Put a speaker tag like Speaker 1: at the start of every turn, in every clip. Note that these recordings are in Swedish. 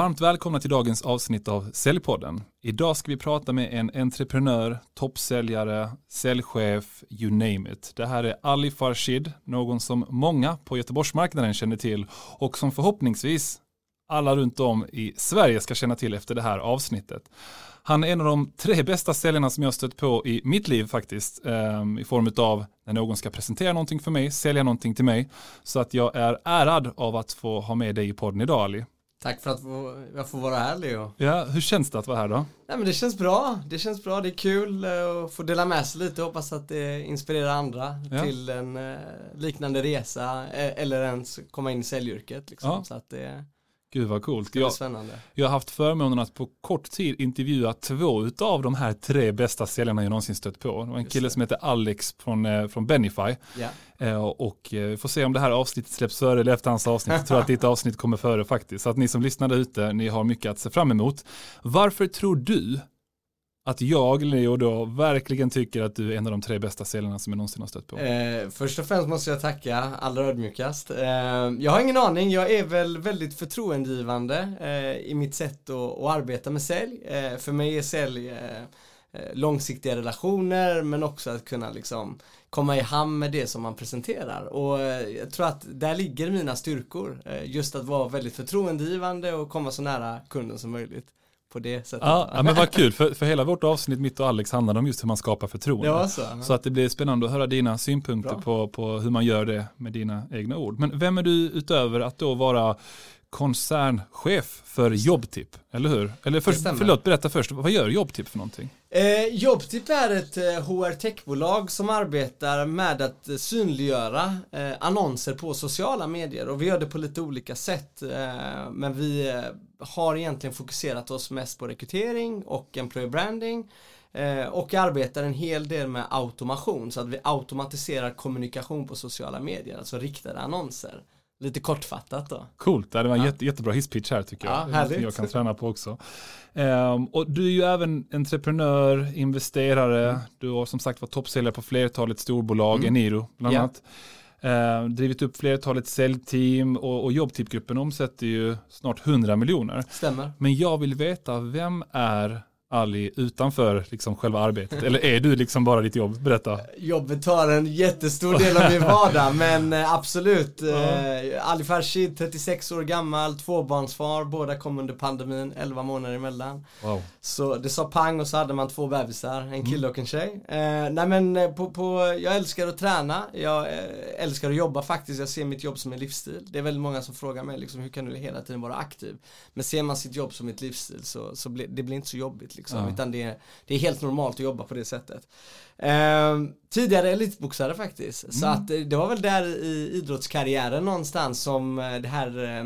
Speaker 1: Varmt välkomna till dagens avsnitt av Säljpodden. Idag ska vi prata med en entreprenör, toppsäljare, säljchef, you name it. Det här är Ali Farshid, någon som många på Göteborgsmarknaden känner till och som förhoppningsvis alla runt om i Sverige ska känna till efter det här avsnittet. Han är en av de tre bästa säljarna som jag stött på i mitt liv faktiskt. Um, I form av när någon ska presentera någonting för mig, sälja någonting till mig. Så att jag är ärad av att få ha med dig i podden idag Ali.
Speaker 2: Tack för att jag får vara här Leo.
Speaker 1: Ja, hur känns det att vara här då?
Speaker 2: Nej men det känns bra, det känns bra, det är kul eh, att få dela med sig lite, hoppas att det inspirerar andra ja. till en eh, liknande resa eh, eller ens komma in i säljyrket liksom. Ja. Så att det
Speaker 1: Gud vad coolt. Jag,
Speaker 2: spännande.
Speaker 1: jag har haft förmånen att på kort tid intervjua två av de här tre bästa säljarna jag någonsin stött på. Det var en kille som heter Alex från, eh, från Benify. Yeah. Och eh, vi får se om det här avsnittet släpps före eller efter hans avsnitt. Jag tror att ditt avsnitt kommer före faktiskt. Så att ni som lyssnar där ute, ni har mycket att se fram emot. Varför tror du att jag, Leo, då verkligen tycker att du är en av de tre bästa säljarna som jag någonsin har stött på?
Speaker 2: Eh, först och främst måste jag tacka allra ödmjukast. Eh, jag har ingen aning, jag är väl väldigt förtroendegivande eh, i mitt sätt att, att arbeta med sälj. Eh, för mig är sälj eh, eh, långsiktiga relationer men också att kunna liksom komma i hamn med det som man presenterar och eh, jag tror att där ligger mina styrkor eh, just att vara väldigt förtroendegivande och komma så nära kunden som möjligt på det sättet.
Speaker 1: Ja, ja men vad kul, för, för hela vårt avsnitt, mitt och Alex, handlar om just hur man skapar förtroende.
Speaker 2: Ja, så.
Speaker 1: så att det blir spännande att höra dina synpunkter på, på hur man gör det med dina egna ord. Men vem är du utöver att då vara koncernchef för Jobbtip, eller hur? Eller för, förlåt, berätta först, vad gör Jobbtip för någonting?
Speaker 2: Eh, Jobbtip är ett eh, HR techbolag som arbetar med att eh, synliggöra eh, annonser på sociala medier och vi gör det på lite olika sätt eh, men vi eh, har egentligen fokuserat oss mest på rekrytering och employer branding eh, och arbetar en hel del med automation så att vi automatiserar kommunikation på sociala medier, alltså riktade annonser. Lite kortfattat då.
Speaker 1: Coolt, det var en ja. jätte, jättebra hisspitch här tycker jag. Ja, härligt. Jag kan träna på också. Um, och du är ju även entreprenör, investerare, mm. du har som sagt varit toppsäljare på flertalet storbolag, mm. Eniro bland annat. Yeah. Uh, drivit upp flertalet säljteam och, och jobbtipgruppen omsätter ju snart 100 miljoner.
Speaker 2: Stämmer.
Speaker 1: Men jag vill veta, vem är Ali utanför liksom själva arbetet? Eller är du liksom bara ditt jobb? Berätta.
Speaker 2: Jobbet tar en jättestor del av min vardag men eh, absolut. Uh. Ali Farshid, 36 år gammal, tvåbarnsfar, båda kom under pandemin, 11 månader emellan. Wow. Så det sa pang och så hade man två bebisar, en kille mm. och en tjej. Uh, nej men på, på, jag älskar att träna, jag älskar att jobba faktiskt, jag ser mitt jobb som en livsstil. Det är väldigt många som frågar mig liksom, hur kan du hela tiden vara aktiv? Men ser man sitt jobb som ett livsstil så, så blir det blir inte så jobbigt liksom. Ja. Utan det är, det är helt normalt att jobba på det sättet. Eh, tidigare elitboxare faktiskt. Mm. Så att det var väl där i idrottskarriären någonstans som eh, det här eh,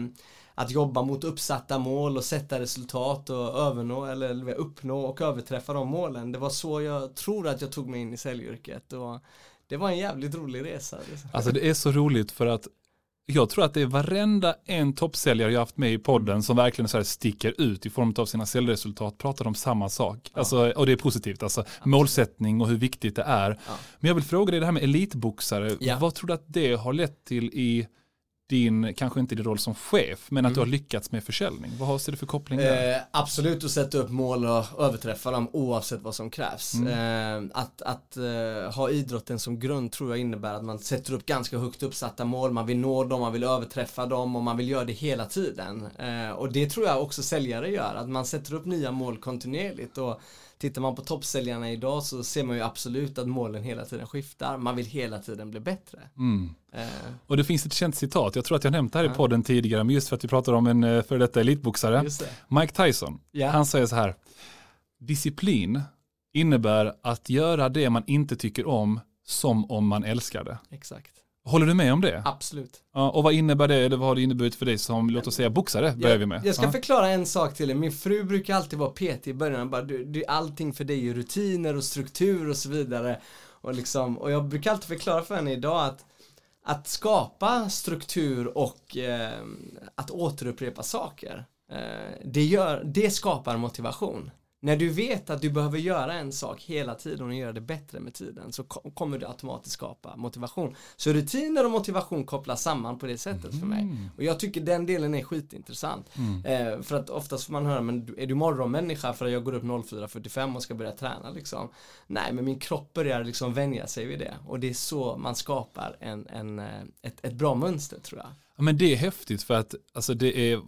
Speaker 2: att jobba mot uppsatta mål och sätta resultat och övernå eller uppnå och överträffa de målen. Det var så jag tror att jag tog mig in i säljyrket och det var en jävligt rolig resa.
Speaker 1: Alltså det är så roligt för att jag tror att det är varenda en toppsäljare jag haft med i podden som verkligen så sticker ut i form av sina säljresultat pratar om samma sak. Ja. Alltså, och det är positivt, alltså Absolut. målsättning och hur viktigt det är. Ja. Men jag vill fråga dig det här med elitboxare, ja. vad tror du att det har lett till i din, kanske inte din roll som chef, men att mm. du har lyckats med försäljning. Vad ser du för koppling där?
Speaker 2: Eh, absolut att sätta upp mål och överträffa dem oavsett vad som krävs. Mm. Eh, att att eh, ha idrotten som grund tror jag innebär att man sätter upp ganska högt uppsatta mål, man vill nå dem, man vill överträffa dem och man vill göra det hela tiden. Eh, och det tror jag också säljare gör, att man sätter upp nya mål kontinuerligt och Tittar man på toppsäljarna idag så ser man ju absolut att målen hela tiden skiftar. Man vill hela tiden bli bättre. Mm.
Speaker 1: Eh. Och det finns ett känt citat, jag tror att jag nämnt det här i podden tidigare, men just för att vi pratar om en eh, före detta elitboxare. Mike Tyson, yeah. han säger så här, disciplin innebär att göra det man inte tycker om som om man älskar det.
Speaker 2: Exakt.
Speaker 1: Håller du med om det?
Speaker 2: Absolut.
Speaker 1: Ja, och vad innebär det, eller vad har det inneburit för dig som, låt oss säga boxare, börjar vi med.
Speaker 2: Jag ska ja. förklara en sak till dig. Min fru brukar alltid vara petig i början, bara, du, du, allting för dig är rutiner och struktur och så vidare. Och, liksom, och jag brukar alltid förklara för henne idag att att skapa struktur och eh, att återupprepa saker, eh, det, gör, det skapar motivation. När du vet att du behöver göra en sak hela tiden och göra det bättre med tiden så kommer du automatiskt skapa motivation. Så rutiner och motivation kopplas samman på det sättet mm. för mig. Mm. Och jag tycker den delen är skitintressant. Mm. Eh, för att oftast får man höra, men är du morgonmänniska för att jag går upp 04.45 och ska börja träna liksom? Nej, men min kropp börjar liksom vänja sig vid det. Och det är så man skapar en, en, eh, ett, ett bra mönster tror jag.
Speaker 1: Ja, men det är häftigt för att alltså, det är eh,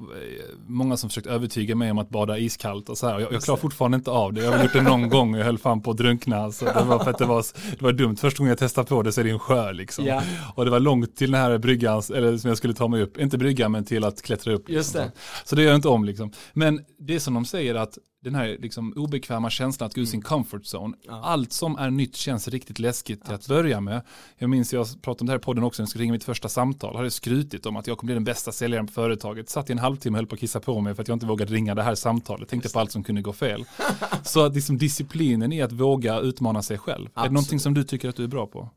Speaker 1: många som försökt övertyga mig om att bada iskallt och så här. Jag, jag klarar fortfarande inte av det. Jag har gjort det någon gång och jag höll fan på att drunkna. Alltså, det var för att det var, det var dumt. Första gången jag testade på det så är det en sjö liksom. Ja. Och det var långt till den här bryggan, eller som jag skulle ta mig upp. Inte bryggan men till att klättra upp.
Speaker 2: Liksom. Just det.
Speaker 1: Så det gör jag inte om liksom. Men det är som de säger att den här liksom obekväma känslan att gå ur sin mm. comfort zone. Ja. Allt som är nytt känns riktigt läskigt till att börja med. Jag minns, jag pratade om det här i podden också, när jag skulle ringa mitt första samtal, hade skrutit om att jag kommer bli den bästa säljaren på företaget. Satt i en halvtimme och höll på att kissa på mig för att jag inte vågade ringa det här samtalet. Tänkte på allt som kunde gå fel. Så att liksom disciplinen är att våga utmana sig själv. Absolut. Är det någonting som du tycker att du är bra på?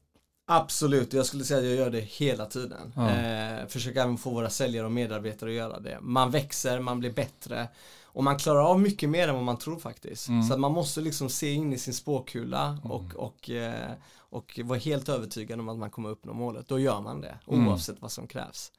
Speaker 2: Absolut, jag skulle säga att jag gör det hela tiden. Ja. Eh, försöker även få våra säljare och medarbetare att göra det. Man växer, man blir bättre. Och man klarar av mycket mer än vad man tror faktiskt. Mm. Så att man måste liksom se in i sin spåkula mm. och, och, eh, och vara helt övertygad om att man kommer uppnå målet. Då gör man det, mm. oavsett mm. vad som krävs.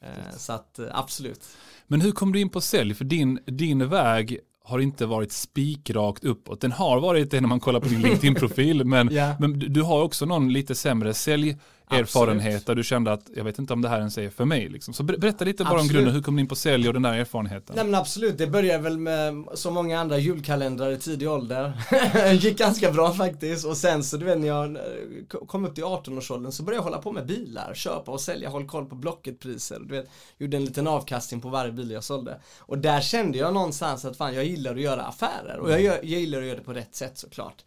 Speaker 2: Eh, så att eh, absolut.
Speaker 1: Men hur kom du in på sälj? För din, din väg har inte varit spikrakt uppåt. Den har varit det när man kollar på din LinkedIn-profil, men, yeah. men du har också någon lite sämre sälj erfarenhet där du kände att jag vet inte om det här ens är för mig. Liksom. Så berätta lite bara absolut. om grunden, hur kom du in på sälj och den där erfarenheten?
Speaker 2: Nej men absolut, det började väl med så många andra julkalendrar i tidig ålder. gick ganska bra faktiskt och sen så du vet när jag kom upp till 18-årsåldern så började jag hålla på med bilar, köpa och sälja, håll koll på Blocket-priser. Du vet, gjorde en liten avkastning på varje bil jag sålde. Och där kände jag någonstans att fan jag gillar att göra affärer och jag, gör, jag gillar att göra det på rätt sätt såklart.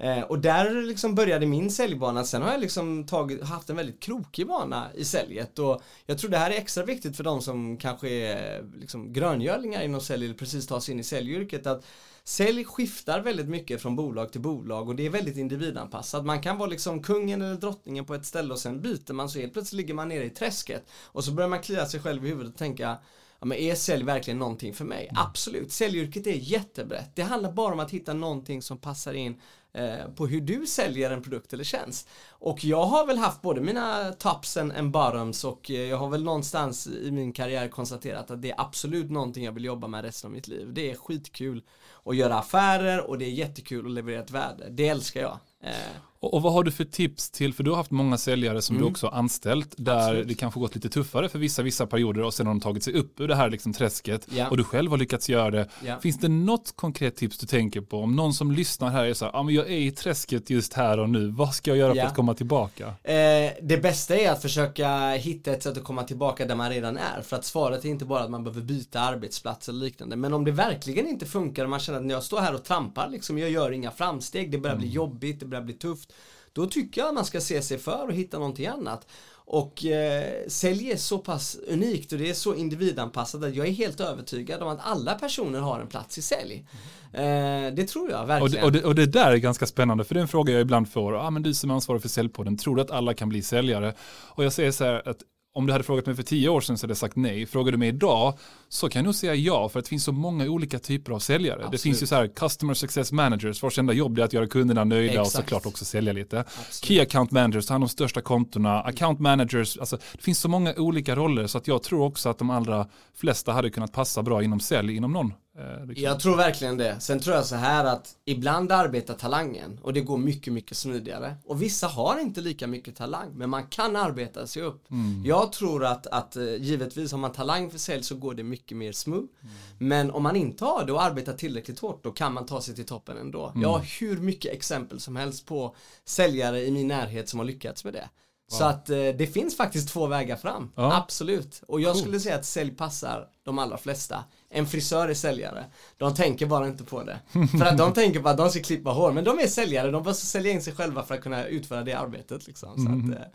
Speaker 2: Eh, och där liksom började min säljbana. Sen har jag liksom tagit, haft en väldigt krokig bana i säljet och jag tror det här är extra viktigt för de som kanske är liksom gröngölingar inom sälj eller precis tar sig in i säljyrket att Sälj skiftar väldigt mycket från bolag till bolag och det är väldigt individanpassat. Man kan vara liksom kungen eller drottningen på ett ställe och sen byter man så helt plötsligt ligger man nere i träsket och så börjar man klia sig själv i huvudet och tänka ja, men är sälj verkligen någonting för mig? Mm. Absolut, säljyrket är jättebrett. Det handlar bara om att hitta någonting som passar in Eh, på hur du säljer en produkt eller tjänst. Och jag har väl haft både mina tops and bottoms och eh, jag har väl någonstans i min karriär konstaterat att det är absolut någonting jag vill jobba med resten av mitt liv. Det är skitkul att göra affärer och det är jättekul att leverera ett värde. Det älskar jag. Eh,
Speaker 1: och, vad har du för tips till, för du har haft många säljare som mm. du också har anställt, där Absolut. det kanske gått lite tuffare för vissa, vissa perioder och sen har de tagit sig upp ur det här liksom träsket ja. och du själv har lyckats göra det. Ja. Finns det något konkret tips du tänker på? Om någon som lyssnar här är så här, ja men jag är i träsket just här och nu, vad ska jag göra ja. för att komma tillbaka?
Speaker 2: Eh, det bästa är att försöka hitta ett sätt att komma tillbaka där man redan är, för att svaret är inte bara att man behöver byta arbetsplats eller liknande, men om det verkligen inte funkar och man känner att när jag står här och trampar, liksom, jag gör inga framsteg, det börjar mm. bli jobbigt, det börjar bli tufft, då tycker jag att man ska se sig för och hitta någonting annat. Och eh, sälj är så pass unikt och det är så individanpassat att jag är helt övertygad om att alla personer har en plats i sälj. Eh, det tror jag verkligen.
Speaker 1: Och det, och, det, och det, där är ganska spännande för det är en fråga jag ibland får. Ah, men du som är ansvarig för säljpodden, tror du att alla kan bli säljare? Och jag säger så här att om du hade frågat mig för tio år sedan så hade jag sagt nej. Frågar du mig idag så kan jag nog säga ja för att det finns så många olika typer av säljare. Absolut. Det finns ju så här customer success managers vars enda jobb är att göra kunderna nöjda Exakt. och såklart också sälja lite. Absolut. Key account managers, ta hand om största kontona, account managers, alltså det finns så många olika roller så att jag tror också att de allra flesta hade kunnat passa bra inom sälj inom någon
Speaker 2: Eh, liksom. Jag tror verkligen det. Sen tror jag så här att ibland arbetar talangen och det går mycket, mycket smidigare. Och vissa har inte lika mycket talang, men man kan arbeta sig upp. Mm. Jag tror att, att eh, givetvis har man talang för sälj så går det mycket mer smooth. Mm. Men om man inte har det och arbetar tillräckligt hårt, då kan man ta sig till toppen ändå. Mm. Jag har hur mycket exempel som helst på säljare i min närhet som har lyckats med det. Wow. Så att eh, det finns faktiskt två vägar fram. Ja. Absolut. Och jag cool. skulle säga att sälj passar de allra flesta. En frisör är säljare. De tänker bara inte på det. för att de tänker på att de ska klippa hår. Men de är säljare. De måste sälja in sig själva för att kunna utföra det arbetet. Liksom. Så mm. att,
Speaker 1: eh,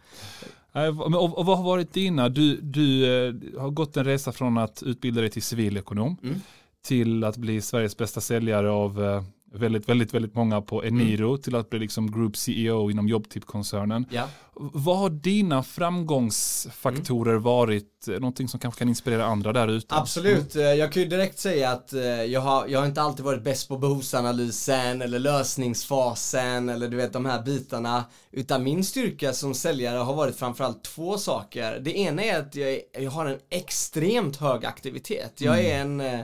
Speaker 1: Eh, och, och, vad har varit dina? Du, du eh, har gått en resa från att utbilda dig till civilekonom mm till att bli Sveriges bästa säljare av eh, väldigt, väldigt, väldigt många på Eniro mm. till att bli liksom Group CEO inom Jobbtip-koncernen.
Speaker 2: Ja.
Speaker 1: Vad har dina framgångsfaktorer mm. varit? Någonting som kanske kan inspirera andra där ute?
Speaker 2: Absolut, mm. jag kan ju direkt säga att eh, jag har, jag har inte alltid varit bäst på behovsanalysen eller lösningsfasen eller du vet de här bitarna. Utan min styrka som säljare har varit framförallt två saker. Det ena är att jag, jag har en extremt hög aktivitet. Jag är en eh,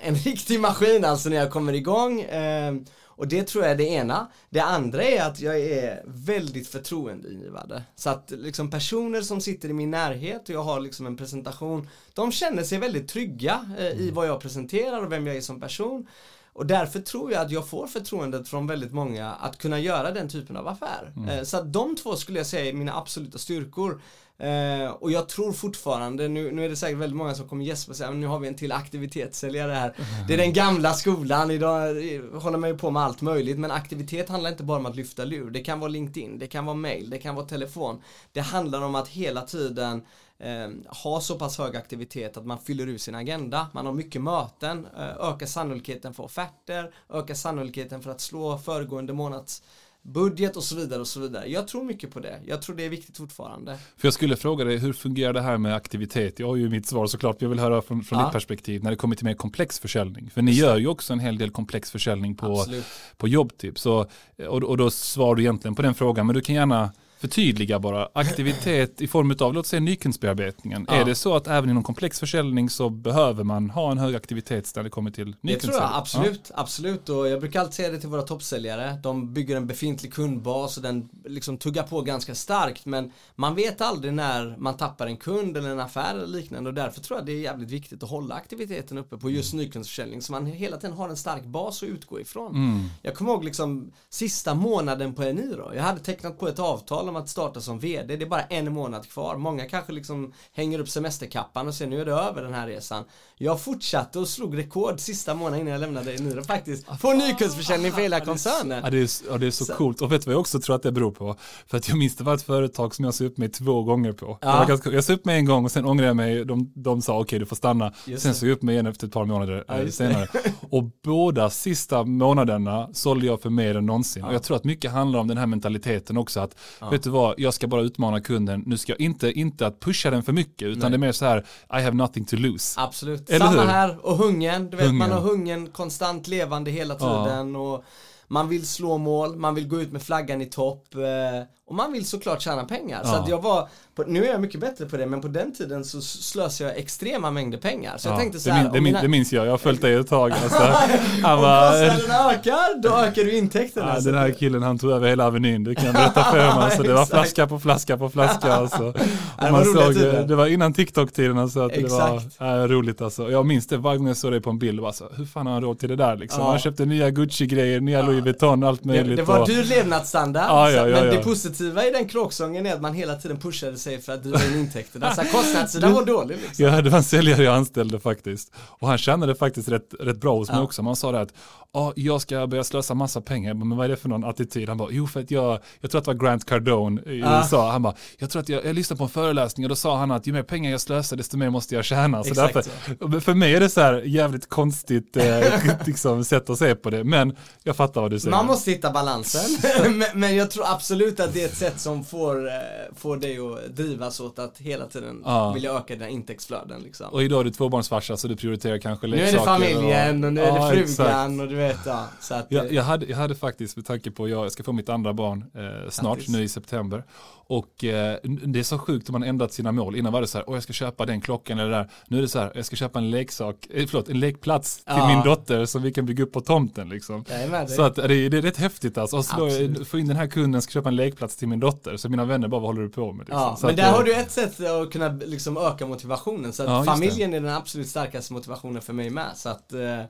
Speaker 2: en riktig maskin alltså när jag kommer igång. Eh, och det tror jag är det ena. Det andra är att jag är väldigt förtroendeingivande. Så att liksom personer som sitter i min närhet och jag har liksom en presentation, de känner sig väldigt trygga eh, i mm. vad jag presenterar och vem jag är som person. Och därför tror jag att jag får förtroendet från väldigt många att kunna göra den typen av affär. Mm. Eh, så att de två skulle jag säga är mina absoluta styrkor. Eh, och jag tror fortfarande, nu, nu är det säkert väldigt många som kommer gäspa och säga nu har vi en till aktivitetssäljare här. Det är den gamla skolan, idag håller man ju på med allt möjligt men aktivitet handlar inte bara om att lyfta lur. Det kan vara LinkedIn, det kan vara mail, det kan vara telefon. Det handlar om att hela tiden eh, ha så pass hög aktivitet att man fyller ut sin agenda. Man har mycket möten, eh, ökar sannolikheten för offerter, ökar sannolikheten för att slå föregående månads budget och så vidare och så vidare. Jag tror mycket på det. Jag tror det är viktigt fortfarande.
Speaker 1: För jag skulle fråga dig, hur fungerar det här med aktivitet? Jag har ju mitt svar såklart, jag vill höra från, från ja. ditt perspektiv när det kommer till mer komplex försäljning. För ni gör ju också en hel del komplex försäljning på, på jobbtips. Och, och, och då svarar du egentligen på den frågan, men du kan gärna förtydliga bara, aktivitet i form av, låt säga nykundsbearbetningen. Ja. Är det så att även inom komplex försäljning så behöver man ha en hög aktivitet när det kommer till
Speaker 2: nykundsförsäljning? Det tror jag absolut, ja. absolut. Och jag brukar alltid säga det till våra toppsäljare. De bygger en befintlig kundbas och den liksom tuggar på ganska starkt. Men man vet aldrig när man tappar en kund eller en affär eller liknande. Och därför tror jag det är jävligt viktigt att hålla aktiviteten uppe på just mm. nykundsförsäljning. Så man hela tiden har en stark bas att utgå ifrån. Mm. Jag kommer ihåg liksom sista månaden på Eniro. Jag hade tecknat på ett avtal om att starta som VD. Det är bara en månad kvar. Många kanske liksom hänger upp semesterkappan och säger nu är det över den här resan. Jag fortsatte och slog rekord sista månaden innan jag lämnade Eniro faktiskt. På nykundsförsäljning för hela koncernen.
Speaker 1: Ja det är, ja, det är så, så, coolt. Och vet du vad jag också tror att det beror på? För att jag minns det var ett företag som jag sa upp mig två gånger på. Ja. Ganska, jag sa upp mig en gång och sen ångrade jag mig. De, de sa okej okay, du får stanna. Just sen sa jag upp mig igen efter ett par månader ja, eh, senare. och båda sista månaderna sålde jag för mer än någonsin. Ja. Och jag tror att mycket handlar om den här mentaliteten också. Att vet du vad, jag ska bara utmana kunden. Nu ska jag inte, inte att pusha den för mycket utan Nej. det är mer så här, I have nothing to lose.
Speaker 2: Absolut. Eller Samma hur? här och hungern. Du vet hungern. man har hungern konstant levande hela tiden ja. och man vill slå mål, man vill gå ut med flaggan i topp. Eh, och man vill såklart tjäna pengar. Ja. Så att jag var, på, nu är jag mycket bättre på det, men på den tiden så slösade jag extrema mängder pengar. Så ja, jag tänkte så här,
Speaker 1: det, min, mina... det, minns jag, jag har följt dig ett tag. Alltså,
Speaker 2: han var... Om kostnaderna ökar, då ökar du intäkterna.
Speaker 1: Ja, den här killen han tog över hela Avenyn, det kan jag berätta för mig. Alltså, det var flaska på flaska på flaska. Alltså. Och man såg, det var innan TikTok-tiden, alltså, att det var äh, roligt. Alltså. Jag minns det varje gång jag såg dig på en bild, och bara så, hur fan har han råd till det där? Liksom. Han köpte nya Gucci-grejer, nya Louis Vuitton, allt möjligt.
Speaker 2: Det, det var och... dyr levnadsstandard, ja, ja, men det positiva i den kråk sången är att man hela tiden pushade sig för att driva in intäkter. Alltså kostnadssidan var dålig liksom.
Speaker 1: Ja, det var en säljare jag anställde faktiskt. Och han tjänade faktiskt rätt, rätt bra hos mig också. Man sa det att oh, jag ska börja slösa massa pengar. Men vad är det för någon attityd? Han bara, jo för att jag, jag tror att det var Grant Cardone i ah. USA. Han bara, jag tror att jag, jag lyssnade på en föreläsning och då sa han att ju mer pengar jag slösar desto mer måste jag tjäna. Så därför, för mig är det så här jävligt konstigt eh, liksom, sätt att se på det. Men jag fattar vad du säger.
Speaker 2: Man måste hitta balansen. men, men jag tror absolut att det är ett sätt som får, eh, får dig att drivas åt att hela tiden ah. vilja öka dina intäktsflöden. Liksom.
Speaker 1: Och idag är du tvåbarnsfarsa så du prioriterar kanske leksaker.
Speaker 2: Nu är det familjen och, och nu är det frugan och du vet ja. Så att,
Speaker 1: jag, jag, hade, jag hade faktiskt med tanke på, jag ska få mitt andra barn eh, snart nu i september. Och eh, det är så sjukt om man ändrat sina mål. Innan var det så här, åh jag ska köpa den klockan eller det där. Nu är det så här, jag ska köpa en leksak, eh, förlåt, en lekplats till ja. min dotter som vi kan bygga upp på tomten liksom. Så att det, det är rätt häftigt alltså. Och få in den här kunden, ska köpa en lekplats till min dotter. Så mina vänner bara, vad håller du på med? Liksom.
Speaker 2: Ja,
Speaker 1: så
Speaker 2: men där har du ett sätt att kunna liksom öka motivationen. Så att ja, familjen är den absolut starkaste motivationen för mig med. Så att eh,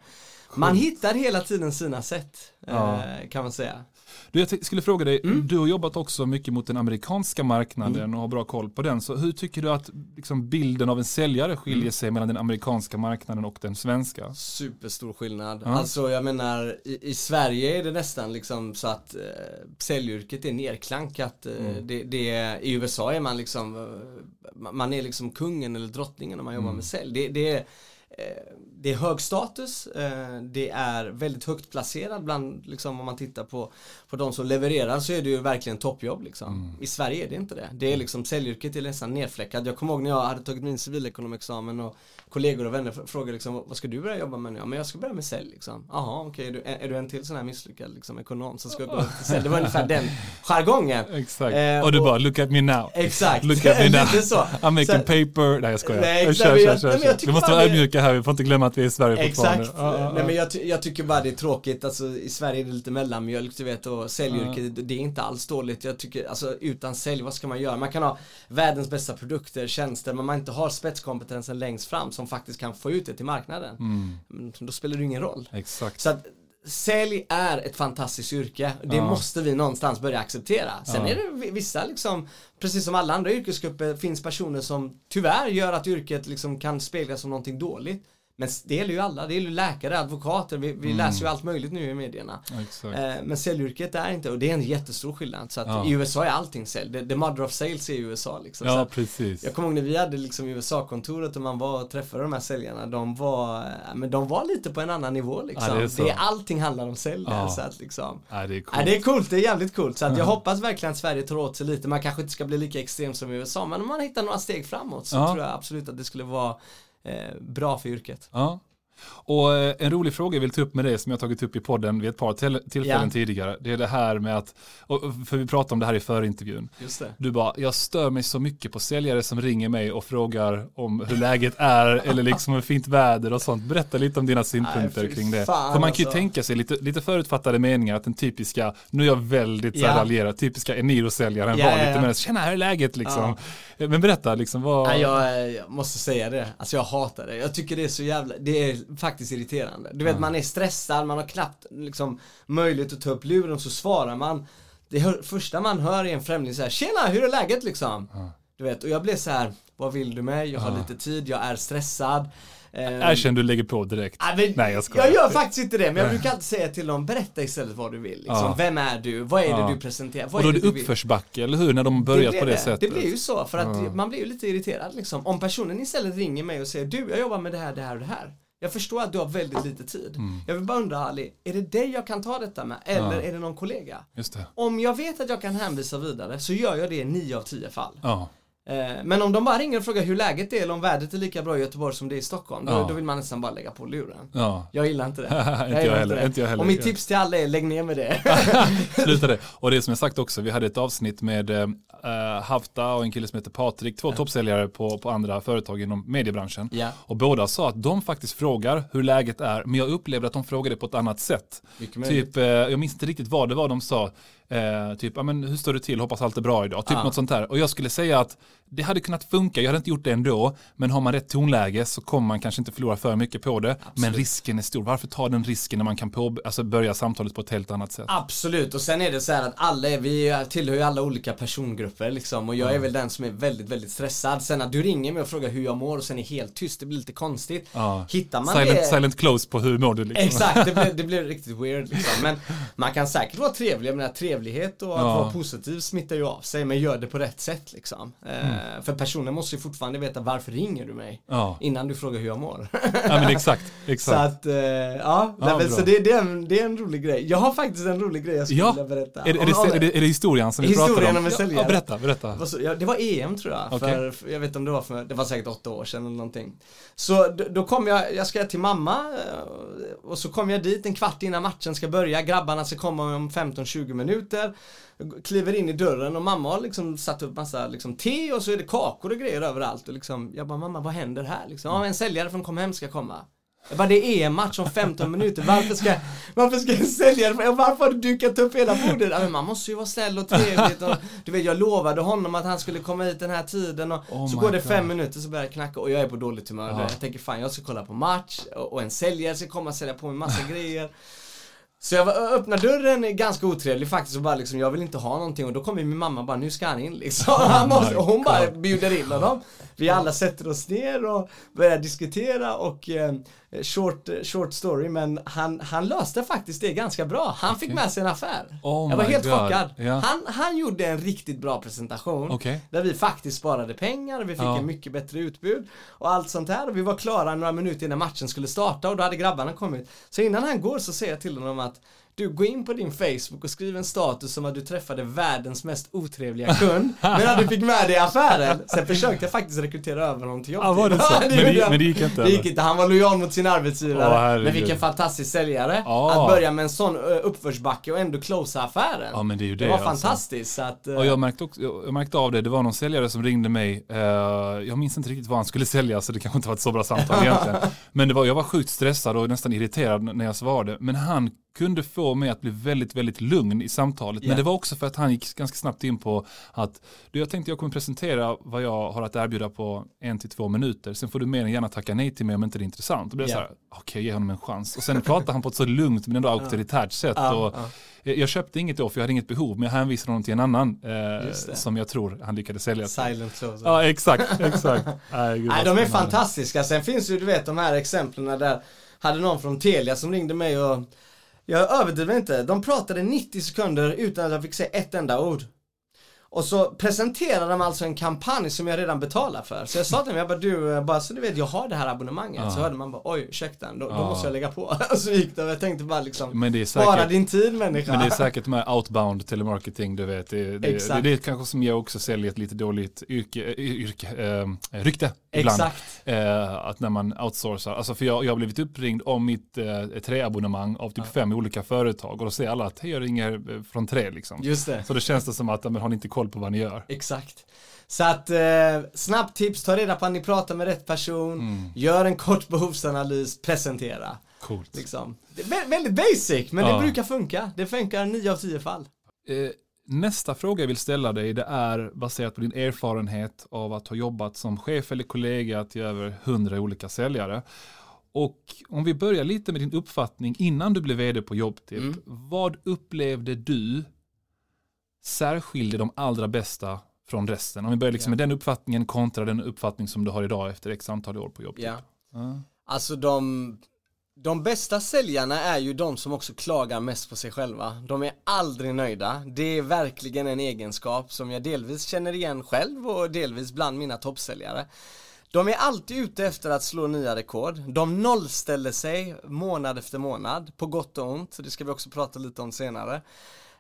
Speaker 2: man hittar hela tiden sina sätt, ja. Eh, kan man säga.
Speaker 1: Du, jag skulle fråga dig, mm. du har jobbat också mycket mot den amerikanska marknaden mm. och har bra koll på den. Så hur tycker du att liksom, bilden av en säljare skiljer mm. sig mellan den amerikanska marknaden och den svenska?
Speaker 2: Superstor skillnad. Ja. Alltså jag menar, i, i, Sverige är det nästan liksom så att eh, säljyrket är nerklankat. Eh, mm. Det, det, I USA är man liksom, man är liksom kungen eller drottningen om man jobbar mm. med sälj. Det, det är det är hög status, det är väldigt högt placerad bland, liksom om man tittar på, på de som levererar så är det ju verkligen toppjobb liksom. Mm. I Sverige är det inte det. Det är liksom säljyrket är nästan nedfläckat. Jag kommer ihåg när jag hade tagit min civilekonomexamen och kollegor och vänner frågade liksom, vad ska du börja jobba med nu? Ja men jag ska börja med sälj liksom. Jaha okej, okay. är, är, du en till sån här misslyckad liksom, ekonom som ska gå till sälj? Det var ungefär den jargongen.
Speaker 1: Exakt. Eh, och du bara, look at me now.
Speaker 2: Exakt.
Speaker 1: Look at me now. I'm making så, paper. Nej jag skojar. Nej, exakt, kör, kör, kör, kör. Vi måste vara ödmjuka här, vi får inte glömma att vi är i Sverige
Speaker 2: fortfarande. Exakt. Ah, ah, nej men jag, jag, tycker bara det är tråkigt, alltså i Sverige är det lite mellanmjölk du vet och säljyrket, ah. det är inte alls dåligt. Jag tycker, alltså utan sälj, vad ska man göra? Man kan ha världens bästa produkter, tjänster, men man inte har spetskompetensen längst fram som faktiskt kan få ut det till marknaden. Mm. Då spelar det ingen roll.
Speaker 1: Exakt.
Speaker 2: Så att Sälj är ett fantastiskt yrke. Det ja. måste vi någonstans börja acceptera. Sen ja. är det vissa liksom, precis som alla andra yrkesgrupper, finns personer som tyvärr gör att yrket liksom kan speglas som någonting dåligt. Men det gäller ju alla, det gäller ju läkare, advokater, vi, vi mm. läser ju allt möjligt nu i medierna. Eh, men säljyrket är inte, och det är en jättestor skillnad. Så att ja. i USA är allting sälj, the, the mother of sales är i USA liksom.
Speaker 1: Ja, precis.
Speaker 2: Jag kommer ihåg när vi hade liksom USA-kontoret och man var och träffade de här säljarna, de var, men de var lite på en annan nivå liksom. Ja, det är så. det, allting handlar om sälj ja. så att liksom.
Speaker 1: Ja, det är coolt.
Speaker 2: Ja, det är coolt, det är jävligt coolt. Så att jag hoppas verkligen att Sverige tar åt sig lite, man kanske inte ska bli lika extrem som i USA, men om man hittar några steg framåt så tror jag absolut att det skulle vara eh, Eh, bra för yrket.
Speaker 1: Ja. Och eh, en rolig fråga jag vill ta upp med dig som jag tagit upp i podden vid ett par tillfällen ja. tidigare. Det är det här med att, för vi pratade om det här i förintervjun.
Speaker 2: Just det.
Speaker 1: Du bara, jag stör mig så mycket på säljare som ringer mig och frågar om hur läget är eller liksom hur fint väder och sånt. Berätta lite om dina synpunkter Nej, kring det. Fan, för man kan ju alltså. tänka sig lite, lite förutfattade meningar att den typiska, nu är jag väldigt ja. raljerad, typiska Eniro-säljaren ja, var lite mer, tjena hur är läget liksom. Men berätta liksom vad...
Speaker 2: Nej, jag, jag, måste säga det, alltså jag hatar det. Jag tycker det är så jävla, det är faktiskt irriterande. Du vet mm. man är stressad, man har knappt liksom möjlighet att ta upp luren så svarar man. Det hör, första man hör är en främling säga Tjena, hur är läget liksom? Mm. Du vet, och jag blev så här, vad vill du mig? Jag har mm. lite tid, jag är stressad.
Speaker 1: Erkänn du lägger på direkt.
Speaker 2: Ja, men, Nej jag skojar. Jag gör faktiskt inte det, men jag brukar alltid säga till dem, berätta istället vad du vill. Liksom. Ja. Vem är du? Vad är det du presenterar? Vad
Speaker 1: och då är det uppförsbacke, eller hur? När de börjar på det, det sättet.
Speaker 2: Det blir ju så, för att man blir ju lite irriterad liksom. Om personen istället ringer mig och säger, du jag jobbar med det här, det här och det här. Jag förstår att du har väldigt lite tid. Mm. Jag vill bara undra Ali, är det dig jag kan ta detta med eller ja. är det någon kollega?
Speaker 1: Just det.
Speaker 2: Om jag vet att jag kan hänvisa vidare så gör jag det i 9 av 10 fall. Ja. Eh, men om de bara ringer och frågar hur läget är eller om vädret är lika bra i Göteborg som det är i Stockholm, ja. då, vill man nästan bara lägga på luren. Ja. Jag gillar inte det.
Speaker 1: Jag inte, jag heller, inte jag heller.
Speaker 2: Och mitt tips till alla är, lägg ner med det.
Speaker 1: Sluta det. Och det som jag sagt också, vi hade ett avsnitt med äh, Hafta och en kille som heter Patrik, två ja. toppsäljare på, på andra företag inom mediebranschen. Ja. Och båda sa att de faktiskt frågar hur läget är, men jag upplevde att de frågade på ett annat sätt. Typ, äh, jag minns inte riktigt vad det var de sa. Eh, typ, men hur står det till, hoppas allt är bra idag. Typ ah. något sånt där. Och jag skulle säga att det hade kunnat funka, jag hade inte gjort det ändå. Men har man rätt tonläge så kommer man kanske inte förlora för mycket på det. Absolut. Men risken är stor. Varför ta den risken när man kan på, alltså börja samtalet på ett helt annat sätt?
Speaker 2: Absolut, och sen är det så här att alla, vi tillhör ju alla olika persongrupper liksom. Och jag är väl den som är väldigt, väldigt stressad. Sen att du ringer mig och frågar hur jag mår och sen är helt tyst, det blir lite konstigt. Ah. Hittar man
Speaker 1: silent,
Speaker 2: det...
Speaker 1: Silent close på hur mår du liksom.
Speaker 2: Exakt, det blir, det blir riktigt weird liksom. Men man kan säkert vara trevlig, jag menar trevlighet och att ja. vara positiv smittar ju av sig men gör det på rätt sätt liksom. Eh, mm. för personen måste ju fortfarande veta varför ringer du mig? Ja. Innan du frågar hur jag mår.
Speaker 1: ja men exakt, exakt.
Speaker 2: Så att, uh, ja, ja så det, det, är en, det är en rolig grej. Jag har faktiskt en rolig grej jag skulle ja. vilja berätta.
Speaker 1: Är, är, det, är, det, är det historien som vi
Speaker 2: historien
Speaker 1: pratar om?
Speaker 2: om en säljare.
Speaker 1: Ja, berätta, berätta.
Speaker 2: Det var EM tror jag, okay. för, för, jag vet inte om det var för, det var säkert åtta år sedan eller någonting. Så då, då kom jag, jag ska till mamma eh, och så kom jag dit en kvart innan matchen ska börja, grabbarna ska komma om 15-20 minuter kliver in i dörren och mamma har liksom satt upp massa liksom, te och så är det kakor och grejer överallt och liksom, jag bara mamma vad händer här liksom? Ja, en säljare från Kom Hem ska komma. Jag bara, det är match om 15 minuter, varför ska, varför ska en säljare, varför har du dukat upp hela bordet? Ja, men man måste ju vara snäll och trevlig och, du vet jag lovade honom att han skulle komma hit den här tiden och oh så går det fem God. minuter så börjar det knacka och jag är på dåligt humör. Ja. Jag tänker fan jag ska kolla på match och, och en säljare ska komma och sälja på mig massa grejer. Så jag öppnar dörren, ganska otrevlig faktiskt och bara liksom, jag vill inte ha någonting och då kommer min mamma bara, nu ska han in liksom. Han måste, och hon bara bjuder in honom. Vi alla sätter oss ner och börjar diskutera och eh, short, short story men han, han löste faktiskt det ganska bra. Han okay. fick med sig en affär.
Speaker 1: Oh
Speaker 2: jag var helt
Speaker 1: God.
Speaker 2: chockad. Yeah. Han, han gjorde en riktigt bra presentation.
Speaker 1: Okay.
Speaker 2: Där vi faktiskt sparade pengar, vi fick ja. en mycket bättre utbud och allt sånt här. Och vi var klara några minuter innan matchen skulle starta och då hade grabbarna kommit. Så innan han går så säger jag till honom att du, gå in på din Facebook och skriv en status om att du träffade världens mest otrevliga kund, men att du fick med dig i affären. Sen försökte jag faktiskt rekrytera över honom till jobbet.
Speaker 1: Ja, var det så? men, det, men det gick inte?
Speaker 2: Det gick inte. Han var lojal mot sin arbetsgivare. Åh, men vilken fantastisk säljare. Åh. Att börja med en sån uppförsbacke och ändå closea affären.
Speaker 1: Ja, men det är ju det.
Speaker 2: Det var
Speaker 1: alltså.
Speaker 2: fantastiskt. Att,
Speaker 1: och jag märkte, också, jag märkte av det, det var någon säljare som ringde mig. Uh, jag minns inte riktigt vad han skulle sälja, så det kanske inte var ett så bra samtal egentligen. Men det var, jag var sjukt stressad och nästan irriterad när jag svarade. Men han kunde få mig att bli väldigt, väldigt lugn i samtalet. Yeah. Men det var också för att han gick ganska snabbt in på att du, jag tänkte jag kommer presentera vad jag har att erbjuda på en till två minuter. Sen får du mer än gärna tacka nej till mig om inte det är intressant. Då blir yeah. så här, okej, okay, ge honom en chans. Och sen pratar han på ett så lugnt men ändå auktoritärt sätt. Och. Jag köpte inget då för jag hade inget behov, men jag hänvisade honom till en annan eh, som jag tror han lyckades sälja.
Speaker 2: Silent close.
Speaker 1: Ja, exakt, exakt.
Speaker 2: Nej, Nej de är fantastiska. Sen finns ju, du vet, de här exemplen där hade någon från Telia som ringde mig och jag överdriver inte. De pratade 90 sekunder utan att jag fick säga ett enda ord. Och så presenterade de alltså en kampanj som jag redan betalar för. Så jag sa till dem, jag bara du, bara så du vet, jag har det här abonnemanget. Ja. Så hörde man bara, oj ursäkta, då, ja. då måste jag lägga på. så gick det och jag tänkte bara liksom, men det är säkert, spara din tid människa.
Speaker 1: Men det är säkert med outbound telemarketing, du vet. Det, det, Exakt. det, det är kanske som jag också säljer ett lite dåligt yrke, yrke äh, rykte ibland. Exakt. Äh, att när man outsourcar, alltså för jag, jag har blivit uppringd om mitt äh, träabonnemang av typ ja. fem olika företag och då säger alla att hej jag ringer från tre liksom.
Speaker 2: Just det.
Speaker 1: Så det känns det som att, men har ni inte koll på vad ni gör.
Speaker 2: Exakt. Så att, eh, snabbt tips, ta reda på att ni pratar med rätt person, mm. gör en kort behovsanalys, presentera.
Speaker 1: Coolt.
Speaker 2: Liksom. Är väldigt basic, men ja. det brukar funka. Det funkar i 9 av 10 fall.
Speaker 1: Eh, nästa fråga jag vill ställa dig, det är baserat på din erfarenhet av att ha jobbat som chef eller kollega till över 100 olika säljare. Och om vi börjar lite med din uppfattning innan du blev vd på Jobbtip. Mm. Vad upplevde du särskilde de allra bästa från resten? Om vi börjar liksom yeah. med den uppfattningen kontra den uppfattning som du har idag efter x antal år på jobb.
Speaker 2: Ja. Uh. Alltså de, de bästa säljarna är ju de som också klagar mest på sig själva. De är aldrig nöjda. Det är verkligen en egenskap som jag delvis känner igen själv och delvis bland mina toppsäljare. De är alltid ute efter att slå nya rekord. De nollställer sig månad efter månad, på gott och ont. Det ska vi också prata lite om senare.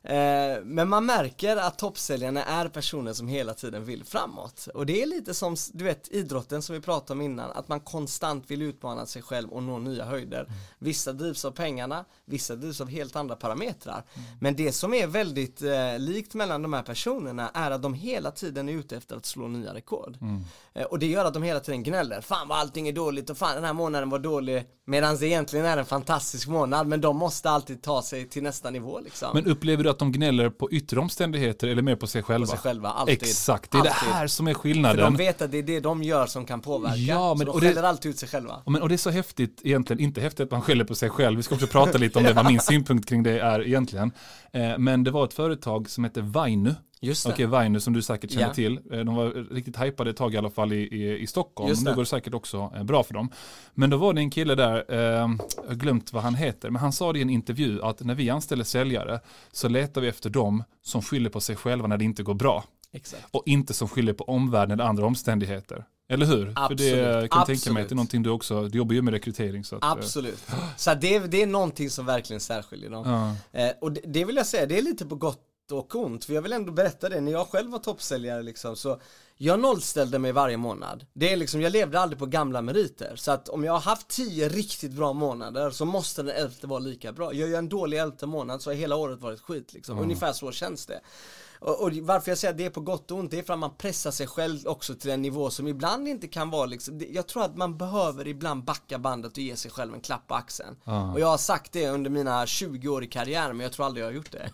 Speaker 2: Eh, men man märker att toppsäljarna är personer som hela tiden vill framåt. Och det är lite som, du vet, idrotten som vi pratade om innan, att man konstant vill utmana sig själv och nå nya höjder. Mm. Vissa drivs av pengarna, vissa drivs av helt andra parametrar. Mm. Men det som är väldigt eh, likt mellan de här personerna är att de hela tiden är ute efter att slå nya rekord. Mm. Eh, och det gör att de hela tiden gnäller. Fan vad allting är dåligt och fan den här månaden var dålig. Medan det egentligen är en fantastisk månad men de måste alltid ta sig till nästa nivå liksom.
Speaker 1: Men upplever du att de gnäller på yttre omständigheter eller mer på sig själva? På
Speaker 2: sig själva, alltid.
Speaker 1: Exakt, det är alltid. det här som är skillnaden. För
Speaker 2: de vet att det är det de gör som kan påverka. Ja, men, så de skäller alltid ut sig själva.
Speaker 1: Men, och det är så häftigt egentligen, inte häftigt att man skäller på sig själv. Vi ska också prata lite om det, vad min synpunkt kring det är egentligen. Eh, men det var ett företag som hette Vainu
Speaker 2: Just.
Speaker 1: Okej, Vainu som du säkert känner ja. till. Eh, de var riktigt hypade ett tag i alla fall i, i, i Stockholm. Nu går det säkert också eh, bra för dem. Men då var det en kille där, eh, jag har glömt vad han heter, men han sa det i en intervju att när vi anställer säljare så letar vi efter dem som skyller på sig själva när det inte går bra.
Speaker 2: Exakt.
Speaker 1: Och inte som skyller på omvärlden eller andra omständigheter. Eller hur?
Speaker 2: Absolut.
Speaker 1: För det
Speaker 2: jag kan
Speaker 1: Absolut. tänka mig att det är någonting du också, du jobbar ju med rekrytering. Så att,
Speaker 2: Absolut. Så det, det är någonting som verkligen särskiljer dem. Ja. Eh, och det, det, vill jag säga, det är lite på gott och ont. För jag vill ändå berätta det, när jag själv var toppsäljare liksom så jag nollställde mig varje månad. Det är liksom, jag levde aldrig på gamla meriter. Så att om jag har haft tio riktigt bra månader så måste den elfte vara lika bra. Gör jag en dålig elfte månad så har hela året varit skit liksom. Mm. Ungefär så känns det. Och, och, varför jag säger att det är på gott och ont, det är för att man pressar sig själv också till en nivå som ibland inte kan vara liksom, jag tror att man behöver ibland backa bandet och ge sig själv en klapp på axeln. Ah. Och jag har sagt det under mina 20 år i karriär, men jag tror aldrig jag har gjort det.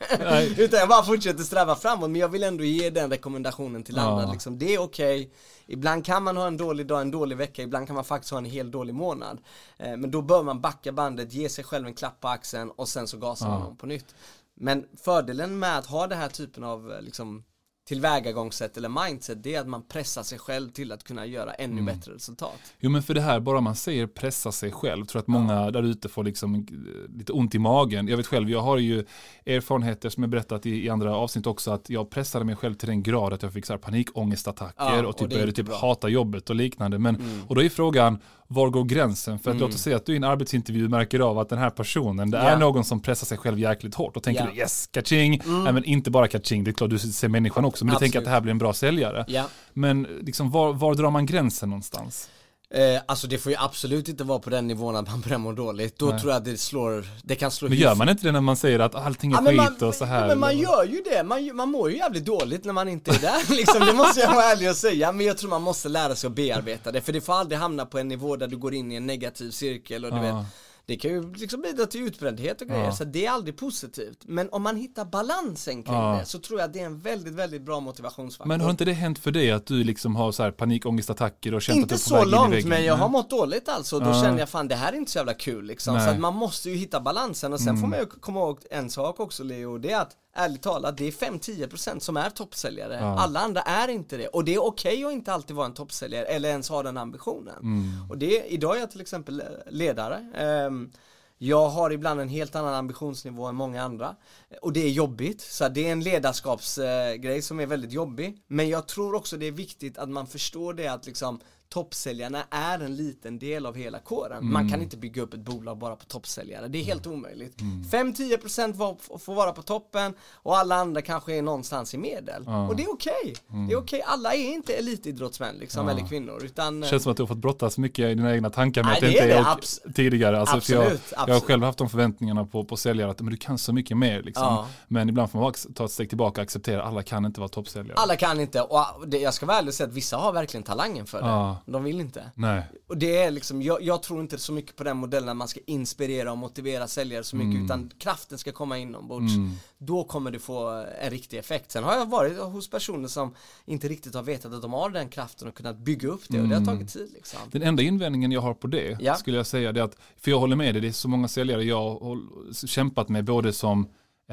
Speaker 2: Utan jag bara fortsätter sträva framåt, men jag vill ändå ge den rekommendationen till andra, ah. liksom, det är okej. Okay. Ibland kan man ha en dålig dag, en dålig vecka, ibland kan man faktiskt ha en helt dålig månad. Eh, men då bör man backa bandet, ge sig själv en klapp på axeln och sen så gasar man på nytt. Men fördelen med att ha den här typen av eh, liksom, tillvägagångssätt eller mindset det är att man pressar sig själv till att kunna göra ännu mm. bättre resultat.
Speaker 1: Jo men för det här, bara man säger pressa sig själv, tror att många ja. där ute får liksom eh, lite ont i magen. Jag vet själv, jag har ju erfarenheter som jag berättat i, i andra avsnitt också, att jag pressade mig själv till den grad att jag fick så här panikångestattacker ja, och typ och började typ hata jobbet och liknande. Men, mm. Och då är frågan, var går gränsen? För att mm. låt oss säga att du i en arbetsintervju märker av att den här personen, det yeah. är någon som pressar sig själv jäkligt hårt. Och tänker yeah. yes, kaching, mm. Nej, men inte bara kaching, det är klart du ser människan också, men Absolut. du tänker att det här blir en bra säljare. Yeah. Men liksom, var, var drar man gränsen någonstans?
Speaker 2: Eh, alltså det får ju absolut inte vara på den nivån att man börjar må dåligt. Då Nej. tror jag att det slår, det kan slå
Speaker 1: Men gör man inte det när man säger att allting är ja, skit man, och så här?
Speaker 2: Men man gör ju det, man, man mår ju jävligt dåligt när man inte är där liksom, det måste jag vara ärlig och säga. Men jag tror man måste lära sig att bearbeta det, för det får aldrig hamna på en nivå där du går in i en negativ cirkel och du ja. vet det kan ju liksom bidra till utbrändhet och grejer, ja. så det är aldrig positivt. Men om man hittar balansen kring ja. det så tror jag att det är en väldigt, väldigt bra motivationsfaktor.
Speaker 1: Men har inte det hänt för dig att du liksom har så här panikångestattacker och känt
Speaker 2: inte
Speaker 1: att du är på
Speaker 2: väg långt, in i väggen? men jag har mått dåligt alltså. Då ja. känner jag fan det här är inte så jävla kul liksom. Nej. Så att man måste ju hitta balansen och sen mm. får man ju komma ihåg en sak också Leo, det är att ärligt talat, det är 5-10% som är toppsäljare. Ja. Alla andra är inte det. Och det är okej okay att inte alltid vara en toppsäljare eller ens ha den ambitionen. Mm. Och det, idag är jag till exempel ledare. Um, jag har ibland en helt annan ambitionsnivå än många andra. Och det är jobbigt, så det är en ledarskapsgrej som är väldigt jobbig. Men jag tror också det är viktigt att man förstår det att liksom toppsäljarna är en liten del av hela kåren. Mm. Man kan inte bygga upp ett bolag bara på toppsäljare. Det är helt mm. omöjligt. Mm. 5-10% får vara på toppen och alla andra kanske är någonstans i medel. Ja. Och det är okej. Okay. Mm. Det är okej. Okay. Alla är inte elitidrottsmän liksom, ja. eller kvinnor. Utan,
Speaker 1: känns som att du har fått brottas mycket i dina egna tankar med nej, att det inte är, är tidigare. Alltså, absolut, jag, absolut. jag har själv haft de förväntningarna på, på säljare att men du kan så mycket mer. Liksom. Ja. Men ibland får man ta ett steg tillbaka och acceptera att alla kan inte vara toppsäljare.
Speaker 2: Alla kan inte. Och det, jag ska vara ärlig och säga att vissa har verkligen talangen för det. De vill inte.
Speaker 1: Nej.
Speaker 2: Och det är liksom, jag, jag, tror inte så mycket på den modellen att man ska inspirera och motivera säljare så mycket mm. utan kraften ska komma inombords. Mm. Då kommer du få en riktig effekt. Sen har jag varit hos personer som inte riktigt har vetat att de har den kraften och kunnat bygga upp det och det har mm. tagit tid liksom.
Speaker 1: Den enda invändningen jag har på det ja. skulle jag säga det att, för jag håller med dig, det är så många säljare jag har kämpat med både som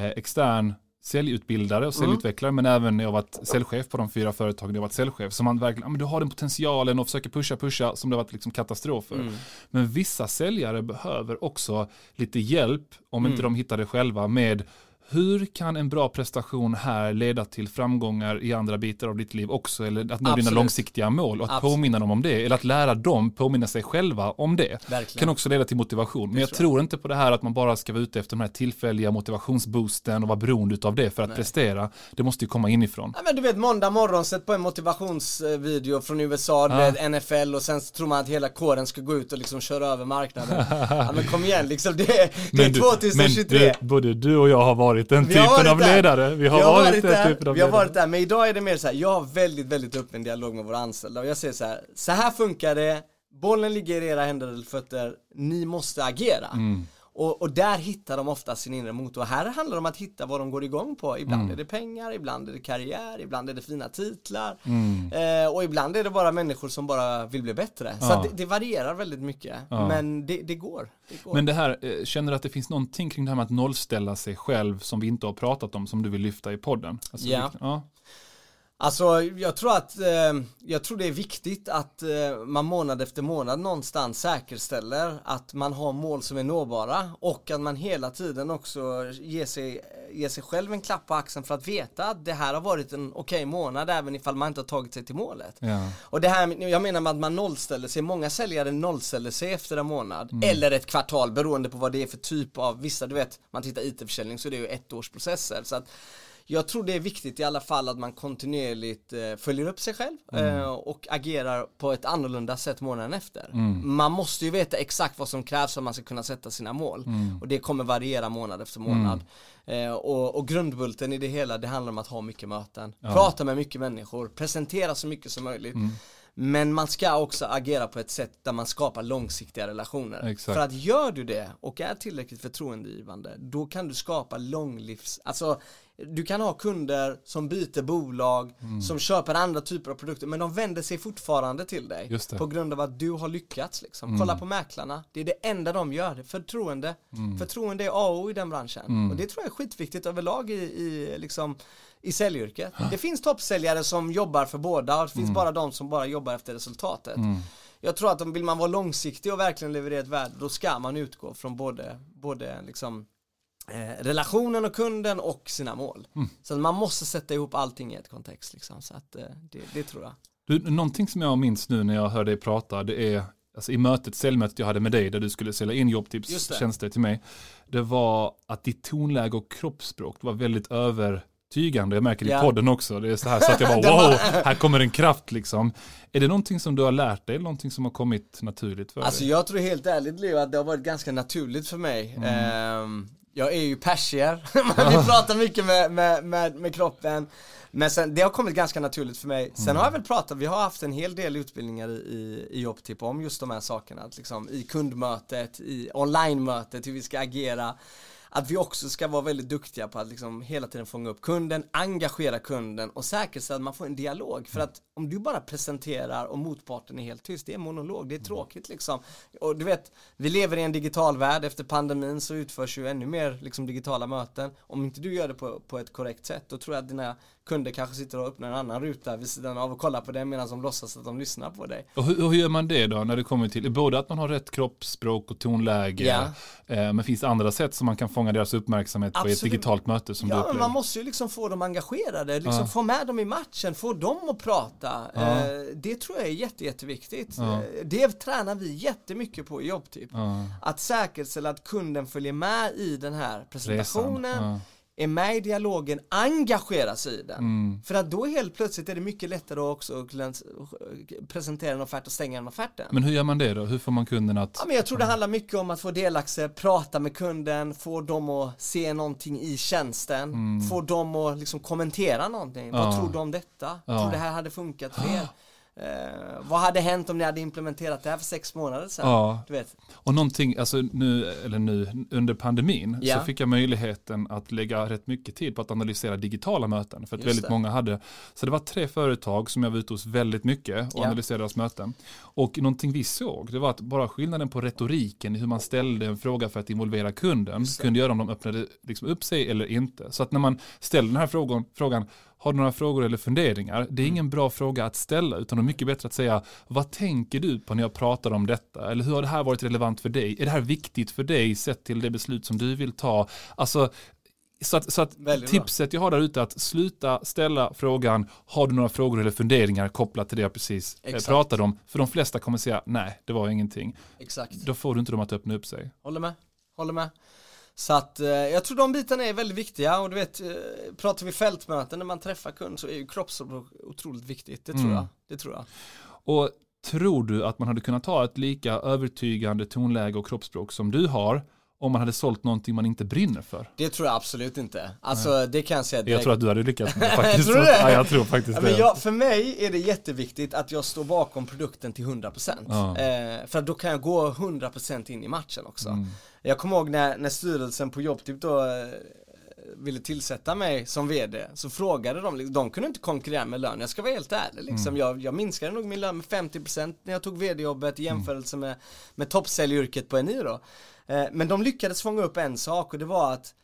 Speaker 1: extern säljutbildare och säljutvecklare, mm. men även när jag varit säljchef på de fyra företagen jag varit säljchef. Så man verkligen, ja, men du har den potentialen och försöker pusha, pusha, som det har varit liksom katastrofer. Mm. Men vissa säljare behöver också lite hjälp, om mm. inte de hittar det själva, med hur kan en bra prestation här leda till framgångar i andra bitar av ditt liv också? Eller att nå Absolut. dina långsiktiga mål och att Absolut. påminna dem om det. Eller att lära dem påminna sig själva om det. Verkligen. Kan också leda till motivation. Men jag tror inte på det här att man bara ska vara ute efter de här tillfälliga motivationsboosten och vara beroende av det för att Nej. prestera. Det måste ju komma inifrån.
Speaker 2: Ja, men du vet måndag morgon, sätt på en motivationsvideo från USA, ja. med NFL och sen tror man att hela kåren ska gå ut och liksom köra över marknaden. ja men kom igen liksom, det, är, det är 2023. Men
Speaker 1: du, både du och jag har varit varit den typen av där. ledare. Vi har, vi har varit, varit den typen av
Speaker 2: Vi har varit där, men idag är det mer så här, jag har väldigt, väldigt öppen dialog med våra anställda och jag säger så här, så här funkar det, bollen ligger i era händer eller fötter, ni måste agera. Mm. Och, och, där hittar de ofta sin inre motor. Här handlar det om att hitta vad de går igång på. Ibland mm. är det pengar, ibland är det karriär, ibland är det fina titlar. Mm. Eh, och ibland är det bara människor som bara vill bli bättre. Ja. Så det, det, varierar väldigt mycket. Ja. Men det, det, går, det, går,
Speaker 1: Men det här, eh, känner du att det finns någonting kring det här med att nollställa sig själv som vi inte har pratat om som du vill lyfta i podden?
Speaker 2: Alltså, ja. ja. Alltså jag tror att, eh, jag tror det är viktigt att eh, man månad efter månad någonstans säkerställer att man har mål som är nåbara och att man hela tiden också ger sig, ger sig själv en klapp på axeln för att veta att det här har varit en okej okay månad även ifall man inte har tagit sig till målet. Ja. Och det här, jag menar med att man nollställer sig, många säljare nollställer sig efter en månad mm. eller ett kvartal beroende på vad det är för typ av, vissa du vet, man tittar IT-försäljning så det är ju ett års processer så att jag tror det är viktigt i alla fall att man kontinuerligt eh, följer upp sig själv mm. eh, och agerar på ett annorlunda sätt månaden efter. Mm. Man måste ju veta exakt vad som krävs för att man ska kunna sätta sina mål mm. och det kommer variera månad efter månad. Mm. Eh, och, och, grundbulten i det hela det handlar om att ha mycket möten, ja. prata med mycket människor, presentera så mycket som möjligt. Mm. Men man ska också agera på ett sätt där man skapar långsiktiga relationer. Exakt. För att gör du det och är tillräckligt förtroendegivande, då kan du skapa långlivs, alltså du kan ha kunder som byter bolag, mm. som köper andra typer av produkter, men de vänder sig fortfarande till dig. På grund av att du har lyckats liksom. Mm. Kolla på mäklarna, det är det enda de gör, förtroende. Mm. Förtroende är A och O i den branschen. Mm. Och det tror jag är skitviktigt överlag i, i liksom i säljyrket. Det finns toppsäljare som jobbar för båda och det finns mm. bara de som bara jobbar efter resultatet. Mm. Jag tror att om vill man vara långsiktig och verkligen leverera ett värde, då ska man utgå från både, både liksom eh, relationen och kunden och sina mål. Mm. Så man måste sätta ihop allting i ett kontext liksom. Så att eh, det, det, tror jag.
Speaker 1: Du, någonting som jag minns nu när jag hör dig prata, det är alltså i mötet, säljmötet jag hade med dig där du skulle sälja in jobbtips tjänster till mig. Det var att ditt tonläge och kroppsspråk var väldigt över tygande. Jag märker det i podden också. Det är så här så att jag bara wow, här kommer en kraft liksom. Är det någonting som du har lärt dig eller någonting som har kommit naturligt för
Speaker 2: alltså,
Speaker 1: dig?
Speaker 2: Alltså jag tror helt ärligt Leo att det har varit ganska naturligt för mig. Mm. Um, jag är ju persier, vi pratar mycket med, med, med, med, kroppen. Men sen, det har kommit ganska naturligt för mig. Sen mm. har jag väl pratat, vi har haft en hel del utbildningar i, i Optip om just de här sakerna. liksom, I kundmötet, i online-mötet, hur vi ska agera att vi också ska vara väldigt duktiga på att liksom hela tiden fånga upp kunden, engagera kunden och säkerställa att man får en dialog. För att om du bara presenterar och motparten är helt tyst, det är monolog, det är tråkigt liksom. Och du vet, vi lever i en digital värld, efter pandemin så utförs ju ännu mer liksom digitala möten. Om inte du gör det på, på ett korrekt sätt, då tror jag att dina kunder kanske sitter och öppnar en annan ruta vid sidan av och kollar på den medan de låtsas att de lyssnar på dig.
Speaker 1: Och hur, hur gör man det då när det kommer till både att man har rätt kroppsspråk och tonläge, ja. eh, men finns det andra sätt som man kan fånga deras uppmärksamhet Absolut. på ett digitalt möte som
Speaker 2: ja,
Speaker 1: du
Speaker 2: upplever? man måste ju liksom få dem engagerade, liksom ja. få med dem i matchen, få dem att prata. Ja. Eh, det tror jag är jätte, jätteviktigt. Ja. Eh, det tränar vi jättemycket på i jobbtyp. Att säkerställa att kunden följer med i den här presentationen är med i dialogen, engagerar sig i den. Mm. För att då helt plötsligt är det mycket lättare också att presentera en offert och stänga en offert.
Speaker 1: Men hur gör man det då? Hur får man kunden att?
Speaker 2: Ja, men jag tror det handlar mycket om att få delaktighet, prata med kunden, få dem att se någonting i tjänsten, mm. få dem att liksom kommentera någonting. Ja. Vad tror du om detta? Ja. Tror det här hade funkat för er? Eh, vad hade hänt om ni hade implementerat det här för sex månader sedan? Ja. Du vet.
Speaker 1: Och någonting, alltså nu, eller nu under pandemin ja. så fick jag möjligheten att lägga rätt mycket tid på att analysera digitala möten. För att Just väldigt det. många hade, så det var tre företag som jag var ute hos väldigt mycket och ja. analyserade deras möten. Och någonting vi såg, det var att bara skillnaden på retoriken i hur man ställde en fråga för att involvera kunden kunde göra om de öppnade liksom upp sig eller inte. Så att när man ställer den här frågan, frågan har du några frågor eller funderingar? Det är mm. ingen bra fråga att ställa utan det är mycket bättre att säga vad tänker du på när jag pratar om detta? Eller hur har det här varit relevant för dig? Är det här viktigt för dig sett till det beslut som du vill ta? Alltså så att, så att tipset jag har där ute är att sluta ställa frågan har du några frågor eller funderingar kopplat till det jag precis eh, Exakt. pratade om. För de flesta kommer säga nej, det var ingenting.
Speaker 2: Exakt.
Speaker 1: Då får du inte dem att öppna upp sig.
Speaker 2: Håller med, håller med. Så att eh, jag tror de bitarna är väldigt viktiga och du vet, eh, pratar vi fältmöten när man träffar kund så är ju kroppsspråk otroligt viktigt, det tror mm. jag. Det tror jag.
Speaker 1: Och tror du att man hade kunnat ta ett lika övertygande tonläge och kroppsspråk som du har om man hade sålt någonting man inte brinner för?
Speaker 2: Det tror jag absolut inte. Alltså Nej. det kan jag säga direkt.
Speaker 1: Jag tror att du hade lyckats med det faktiskt. tror du det? Ja, jag tror faktiskt ja,
Speaker 2: men jag, För mig är det jätteviktigt att jag står bakom produkten till 100%. Ja. Eh, för då kan jag gå 100% in i matchen också. Mm. Jag kommer ihåg när, när styrelsen på Jobbtyp då eh, ville tillsätta mig som vd så frågade de, liksom, de kunde inte konkurrera med lön, jag ska vara helt ärlig liksom. Mm. Jag, jag minskade nog min lön med 50% när jag tog vd-jobbet i mm. jämförelse med, med toppsäljyrket på NI då. Eh, men de lyckades fånga upp en sak och det var att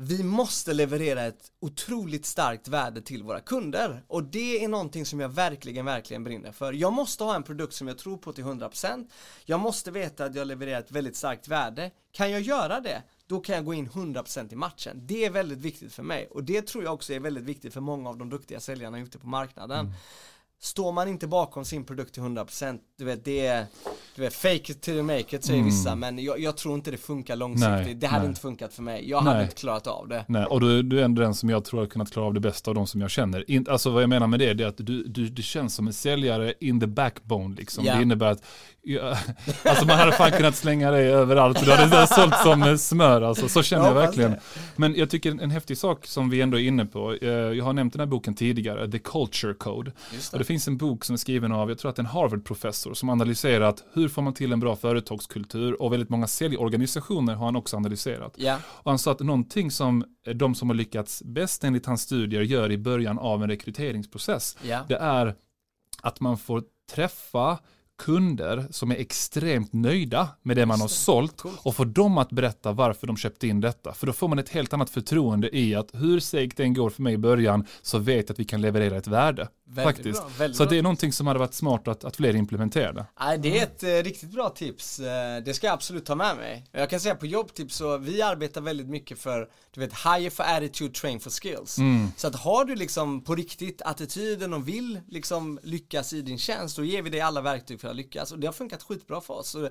Speaker 2: vi måste leverera ett otroligt starkt värde till våra kunder och det är någonting som jag verkligen, verkligen brinner för. Jag måste ha en produkt som jag tror på till 100% Jag måste veta att jag levererar ett väldigt starkt värde. Kan jag göra det, då kan jag gå in 100% i matchen. Det är väldigt viktigt för mig och det tror jag också är väldigt viktigt för många av de duktiga säljarna ute på marknaden. Mm. Står man inte bakom sin produkt till 100% du vet det är du vet, fake it till you make it säger mm. vissa men jag, jag, tror inte det funkar långsiktigt. Nej, det hade nej. inte funkat för mig. Jag nej. hade inte klarat av det.
Speaker 1: Nej, och du, du är ändå den som jag tror har kunnat klara av det bästa av de som jag känner. In, alltså vad jag menar med det, det är att du, du, du känns som en säljare in the backbone liksom. Yeah. Det innebär att ja, alltså man hade fan kunnat slänga dig överallt. Du hade sålt som smör alltså. Så känner jag verkligen. Men jag tycker en, en häftig sak som vi ändå är inne på. Eh, jag har nämnt den här boken tidigare, The Culture Code. Det. Och det finns en bok som är skriven av, jag tror att det en Harvard-professor som analyserat hur får man till en bra företagskultur och väldigt många säljorganisationer har han också analyserat.
Speaker 2: Yeah.
Speaker 1: Och han sa att någonting som de som har lyckats bäst enligt hans studier gör i början av en rekryteringsprocess,
Speaker 2: Yeah.
Speaker 1: det är att man får träffa kunder som är extremt nöjda med det man har sålt och få dem att berätta varför de köpte in detta. För då får man ett helt annat förtroende i att hur segt det än går för mig i början så vet jag att vi kan leverera ett värde.
Speaker 2: Väldigt
Speaker 1: faktiskt.
Speaker 2: bra, väldigt
Speaker 1: så det är någonting som hade varit smart att, att fler implementerade.
Speaker 2: Nej, det är ett eh, riktigt bra tips. Eh, det ska jag absolut ta med mig. Jag kan säga på jobbtips så vi arbetar väldigt mycket för, du vet, hire for attitude, train for skills.
Speaker 1: Mm.
Speaker 2: Så att har du liksom på riktigt attityden och vill liksom lyckas i din tjänst, då ger vi dig alla verktyg för att lyckas. Och det har funkat skitbra för oss. Så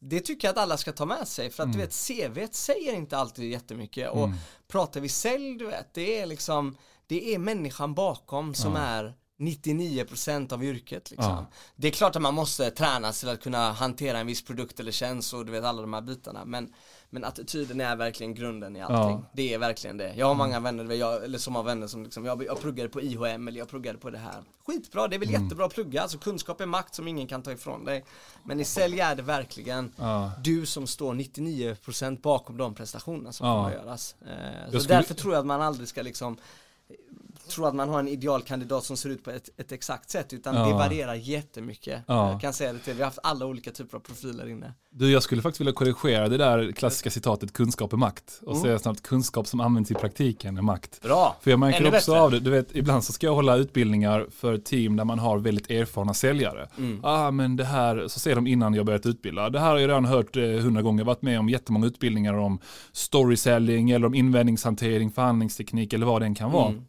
Speaker 2: det, tycker jag att alla ska ta med sig. För att
Speaker 1: Mm.
Speaker 2: du vet, CV säger inte alltid jättemycket. Och pratar vi sälj, du vet, det är liksom, det är människan bakom som är 99% av yrket liksom.
Speaker 1: Ja.
Speaker 2: Det är klart att man måste tränas till att kunna hantera en viss produkt eller tjänst och du vet alla de här bitarna men men attityden är verkligen grunden i allting.
Speaker 1: Ja.
Speaker 2: Det är verkligen det. Jag har många vänner, jag, eller som har vänner som liksom, jag, jag pluggade på IHM eller jag pluggade på det här. Skitbra, det är väl
Speaker 1: Mm.
Speaker 2: jättebra att plugga, alltså kunskap är makt som ingen kan ta ifrån dig. Men i sälj är det verkligen
Speaker 1: Ja.
Speaker 2: du som står 99% bakom de prestationerna som kommer att göras. Eh, så
Speaker 1: skulle-
Speaker 2: därför tror jag att man aldrig ska liksom tro att man har en idealkandidat som ser ut på ett, ett exakt sätt utan
Speaker 1: Ja.
Speaker 2: det varierar jättemycket.
Speaker 1: Ja.
Speaker 2: Jag kan säga det till vi har haft alla olika typer av profiler inne.
Speaker 1: Du, jag skulle faktiskt vilja korrigera det där klassiska citatet kunskap är makt och
Speaker 2: Mm.
Speaker 1: säga snart kunskap som används i praktiken är makt.
Speaker 2: Bra!
Speaker 1: För jag märker
Speaker 2: Ännu
Speaker 1: också
Speaker 2: bättre.
Speaker 1: av det, du vet, ibland så ska jag hålla utbildningar för team där man har väldigt erfarna säljare.
Speaker 2: Mm.
Speaker 1: Ah, men det här, så säger de innan jag börjat utbilda, det här har jag redan hört eh, hundra gånger, varit med om jättemånga utbildningar om storyselling eller om invändningshantering, förhandlingsteknik eller vad det än kan vara.
Speaker 2: Mm.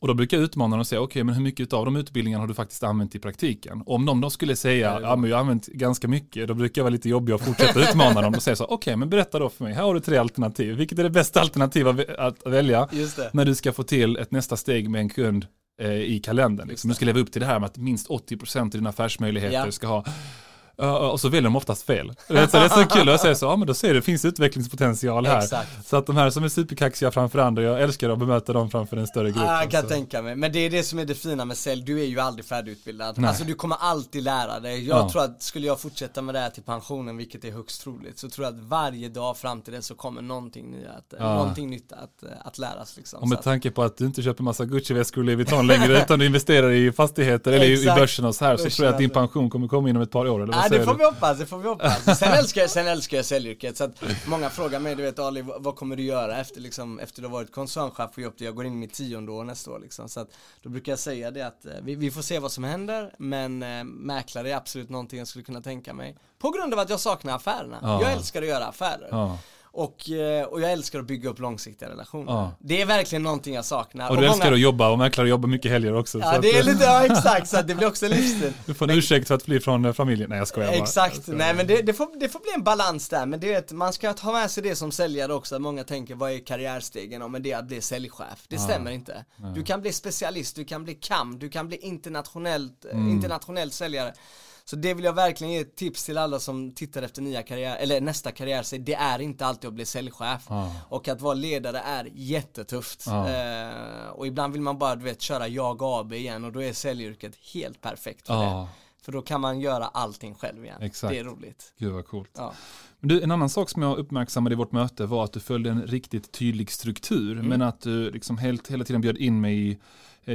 Speaker 1: Och då brukar jag utmana dem och säga, okej men hur mycket av de utbildningarna har du faktiskt använt i praktiken? Och om någon då skulle säga, ja men jag har använt ganska mycket, då brukar jag vara lite jobbig och fortsätta utmana dem och säga så, okej men berätta då för mig, här har du tre alternativ, vilket är det bästa alternativet att välja när du ska få till ett nästa steg med en kund eh, i kalendern. Liksom. Du ska leva upp till det här med att minst 80% av dina affärsmöjligheter
Speaker 2: Ja.
Speaker 1: ska ha och så väljer de oftast fel. Så det är så kul att säga så, ja men då ser du, det finns utvecklingspotential här.
Speaker 2: Exakt.
Speaker 1: Så att de här som är superkaxiga framför andra, jag älskar att bemöta dem framför en större grupp.
Speaker 2: Ah, jag kan
Speaker 1: Så-
Speaker 2: tänka mig, men det är det som är det fina med sälj, du är ju aldrig färdigutbildad.
Speaker 1: Nej.
Speaker 2: Alltså du kommer alltid lära dig. Jag
Speaker 1: Ja.
Speaker 2: tror att skulle jag fortsätta med det här till pensionen, vilket är högst troligt, så tror jag att varje dag fram till det så kommer någonting, nytt att,
Speaker 1: Ja.
Speaker 2: någonting nytt att, att läras liksom.
Speaker 1: Och med tanke på att du inte köper massa Gucci-väskor och Louis Vuitton längre utan du investerar i fastigheter eller i, i
Speaker 2: Exakt.
Speaker 1: börsen och så här så
Speaker 2: Börsen,
Speaker 1: tror jag att din pension kommer komma inom ett par år eller vad
Speaker 2: Det får vi hoppas, det får vi hoppas. Sen älskar jag, sen älskar jag säljyrket så att många frågar mig, du vet Ali, vad, kommer du göra efter liksom, efter du har varit koncernchef på Jobbet? Jag går in i mitt tionde år nästa år liksom. Så att då brukar jag säga det att eh, vi, vi får se vad som händer, men eh, mäklare är absolut någonting jag skulle kunna tänka mig. På grund av att jag saknar affärerna.
Speaker 1: Ja.
Speaker 2: Jag älskar att göra affärer.
Speaker 1: Ja.
Speaker 2: Och, eh, och jag älskar att bygga upp långsiktiga relationer.
Speaker 1: Ja.
Speaker 2: Det är verkligen någonting jag saknar.
Speaker 1: Och du älskar
Speaker 2: många-
Speaker 1: att jobba och mäklare jobbar mycket helger också. så
Speaker 2: Ja
Speaker 1: att,
Speaker 2: det är lite, ja exakt, så det blir också en livsstil.
Speaker 1: Du får en ursäkt för att fly från eh, familjen. Nej jag skojar bara.
Speaker 2: Exakt,
Speaker 1: Jag skojar
Speaker 2: nej men det, det, får, det får bli en balans där, men det är att man ska ta med sig det som säljare också, många tänker vad är karriärstegen? Ja men det är att bli säljchef, det stämmer inte. Du kan bli specialist, du kan bli KAM, du kan bli internationellt,
Speaker 1: Mm.
Speaker 2: internationell säljare. Så det vill jag verkligen ge ett tips till alla som tittar efter nya karriär, eller nästa karriärsteg, det är inte alltid att bli säljchef.
Speaker 1: Ja.
Speaker 2: Och att vara ledare är jättetufft.
Speaker 1: Ja.
Speaker 2: Eh, och ibland vill man bara, du vet, köra jag AB igen och då är säljyrket helt perfekt för det. För då kan man göra allting själv igen.
Speaker 1: Exakt.
Speaker 2: Det är roligt.
Speaker 1: gud vad coolt.
Speaker 2: Ja.
Speaker 1: Men du, en annan sak som jag uppmärksammade i vårt möte var att du följde en riktigt tydlig struktur,
Speaker 2: Mm.
Speaker 1: men att du liksom helt, hela tiden bjöd in mig i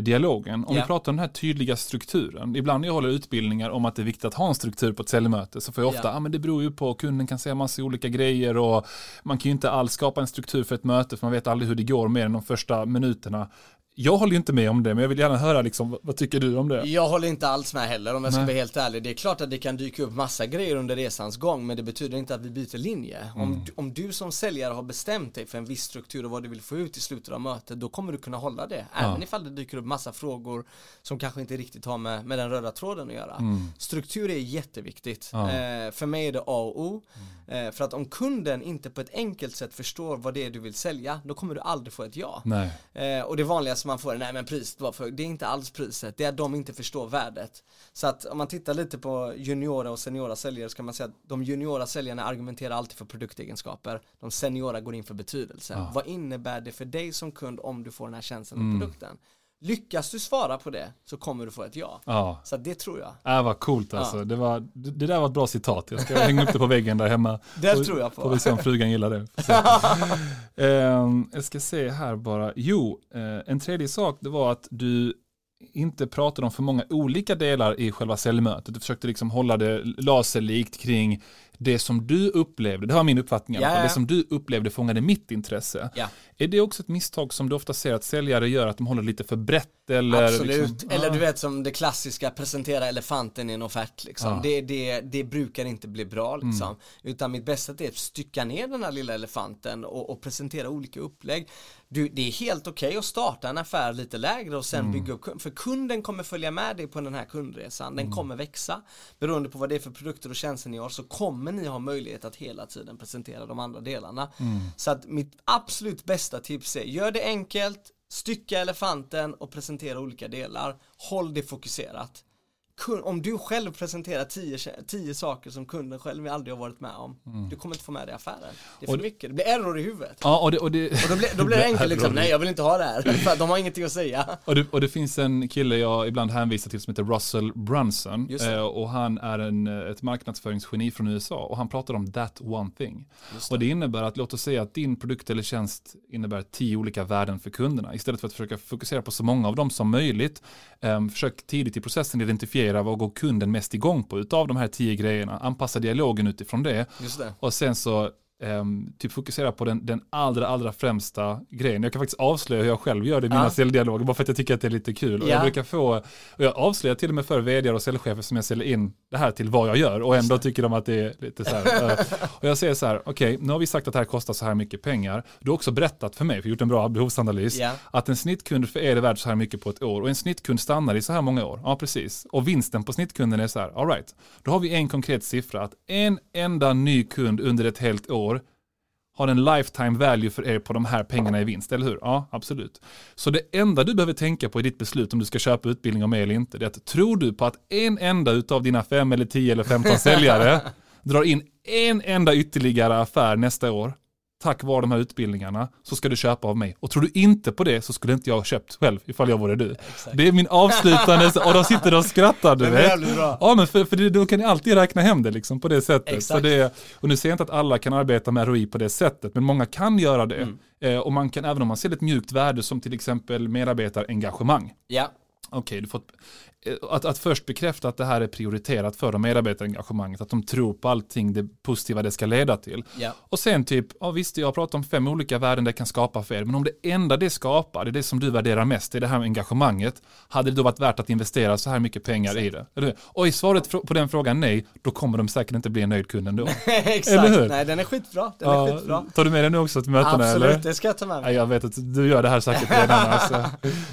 Speaker 1: dialogen. Om
Speaker 2: Ja.
Speaker 1: vi pratar om den här tydliga strukturen, ibland när jag håller utbildningar om att det är viktigt att ha en struktur på ett säljmöte så får jag ofta,
Speaker 2: Ja.
Speaker 1: ah, men det beror ju på, kunden kan säga massa olika grejer och man kan ju inte alls skapa en struktur för ett möte för man vet aldrig hur det går mer än de första minuterna. Jag håller inte med om det, men jag vill gärna höra liksom, vad, tycker du om det?
Speaker 2: Jag håller inte alls med heller om jag ska
Speaker 1: Nej.
Speaker 2: vara helt ärlig. Det är klart att det kan dyka upp massa grejer under resans gång men det betyder inte att vi byter linje. Om,
Speaker 1: Mm.
Speaker 2: du- om du som säljare har bestämt dig för en viss struktur och vad du vill få ut i slutet av mötet då kommer du kunna hålla det. Även ifall det dyker upp massa frågor som kanske inte riktigt har med, med den röda tråden att göra. Struktur är jätteviktigt.
Speaker 1: Ja.
Speaker 2: Eh, för mig är det A och O. Eh, för att om kunden inte på ett enkelt sätt förstår vad det är du vill sälja då kommer du aldrig få ett ja. Eh, och det vanligaste man får nej men priset var för, det är inte alls priset, det är att de inte förstår värdet. Så att om man tittar lite på juniora och seniora säljare så kan man säga att de juniora säljarna argumenterar alltid för produktegenskaper, de seniora går in för betydelse. Vad innebär det för dig som kund om du får den här tjänsten och produkten? Lyckas du svara på det så kommer du få ett ja.
Speaker 1: ja.
Speaker 2: Så det tror jag.
Speaker 1: Ja, vad coolt alltså. Ja. Det, var, det där var ett bra citat. Jag ska hänga upp det på väggen där hemma.
Speaker 2: Det tror jag på.
Speaker 1: Får vi se om frugan gillar det. um, jag ska se här bara. Jo, uh, en tredje sak det var att du inte pratade om för många olika delar i själva säljmötet. Du försökte liksom hålla det laserlikt kring det som du upplevde, det var min uppfattning, ja. det som du upplevde fångade mitt intresse. Ja. Är det också ett misstag som du ofta ser att säljare gör, att de håller lite för brett? Eller
Speaker 2: Absolut, liksom, eller du vet som det klassiska, presentera elefanten i en offert liksom. Det, det, det brukar inte bli bra liksom. Mm. Utan mitt bästa är att stycka ner den här lilla elefanten och, och presentera olika upplägg. Du, det är helt okej okay att starta en affär lite lägre och sen mm. bygga upp, för kunden kommer följa med dig på den här kundresan, den mm. kommer växa. Beroende på vad det är för produkter och tjänster ni har så kommer ni ha möjlighet att hela tiden presentera de andra delarna. Mm. Så att mitt absolut bästa tips är, gör det enkelt, stycka elefanten och presentera olika delar. Håll det fokuserat om du själv presenterar tio, tio saker som kunden själv aldrig har varit med om, mm. du kommer inte få med det i affären. Det är för och mycket, det blir error i huvudet.
Speaker 1: Ja, och, det, och, det,
Speaker 2: och då, blir, då blir det enkelt liksom, nej jag vill inte ha det här, för de har ingenting att säga.
Speaker 1: Och det, och det finns en kille jag ibland hänvisar till som heter Russell Brunson, eh, och han är en, ett marknadsföringsgeni från USA, och han pratar om that one thing. Det. Och det innebär att, låt oss säga att din produkt eller tjänst innebär tio olika värden för kunderna, istället för att försöka fokusera på så många av dem som möjligt, eh, försök tidigt i processen identifiera identifiera vad går kunden mest igång på utav de här tio grejerna, anpassa dialogen utifrån det. det. Och sen så um, typ fokusera på den, den allra, allra främsta grejen. Jag kan faktiskt avslöja hur jag själv gör det i mina ja. säljdialoger, bara för att jag tycker att det är lite kul. Ja. Och jag brukar få, och jag avslöjar till och med för vd och säljchefer som jag säljer in det här till vad jag gör och ändå tycker de att det är lite så här. uh, och jag säger så här, okej, okay, nu har vi sagt att det här kostar så här mycket pengar. Du har också berättat för mig, för gjort en bra behovsanalys, ja. att en snittkund för er är värd så här mycket på ett år och en snittkund stannar i så här många år. Ja, precis. Och vinsten på snittkunden är så här, all right, då har vi en konkret siffra, att en enda ny kund under ett helt år har en lifetime value för er på de här pengarna i vinst, eller hur? Ja, absolut. Så det enda du behöver tänka på i ditt beslut om du ska köpa utbildning av mig eller inte, det är att tror du på att en enda utav dina fem eller tio eller femton säljare drar in en enda ytterligare affär nästa år, tack vare de här utbildningarna så ska du köpa av mig. Och tror du inte på det så skulle inte jag ha köpt själv ifall jag vore du. Exakt. Det är min avslutande, och de sitter och skrattar du vet. Ja men för, för det, då kan ni alltid räkna hem det liksom på det sättet. Så det, och nu säger jag inte att alla kan arbeta med ROI på det sättet, men många kan göra det. Mm. Eh, och man kan, även om man ser ett mjukt värde som till exempel medarbetarengagemang.
Speaker 2: Ja.
Speaker 1: Okej, okay, du fått Eh, att, att först bekräfta att det här är prioriterat för de medarbetarengagemanget, att de tror på allting det positiva det ska leda till. Yeah. Och sen typ, ja visst jag har pratat om fem olika värden det kan skapa för er, men om det enda det skapar, det är det som du värderar mest, det är det här med engagemanget, hade det då varit värt att investera så här mycket pengar i det? Eller Och är svaret på den frågan nej, då kommer de säkert inte bli en nöjd kund ändå.
Speaker 2: Exakt, eller hur? nej den är skitbra. Den ja, är skitbra.
Speaker 1: Tar du med den nu också till mötena
Speaker 2: Absolut,
Speaker 1: eller?
Speaker 2: det ska jag ta med mig.
Speaker 1: Ja, jag vet att du gör det här säkert redan, alltså.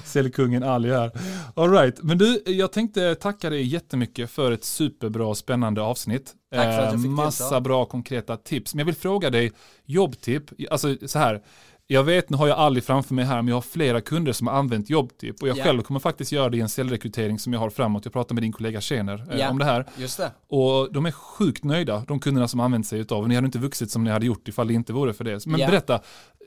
Speaker 1: Säljkungen Ali här. All right, men du, jag tänkte tacka dig jättemycket för ett superbra spännande avsnitt.
Speaker 2: Tack för att jag fick
Speaker 1: Massa delta. bra konkreta tips. Men jag vill fråga dig, jobbtipp, alltså så här, jag vet, nu har jag aldrig framför mig här, men jag har flera kunder som har använt jobbtipp och jag yeah. själv kommer faktiskt göra det i en säljrekrytering som jag har framåt. Jag pratar med din kollega Tjener eh, yeah. om det här.
Speaker 2: Just det.
Speaker 1: Och de är sjukt nöjda, de kunderna som använt sig utav. Ni hade inte vuxit som ni hade gjort ifall det inte vore för det. Men yeah. berätta,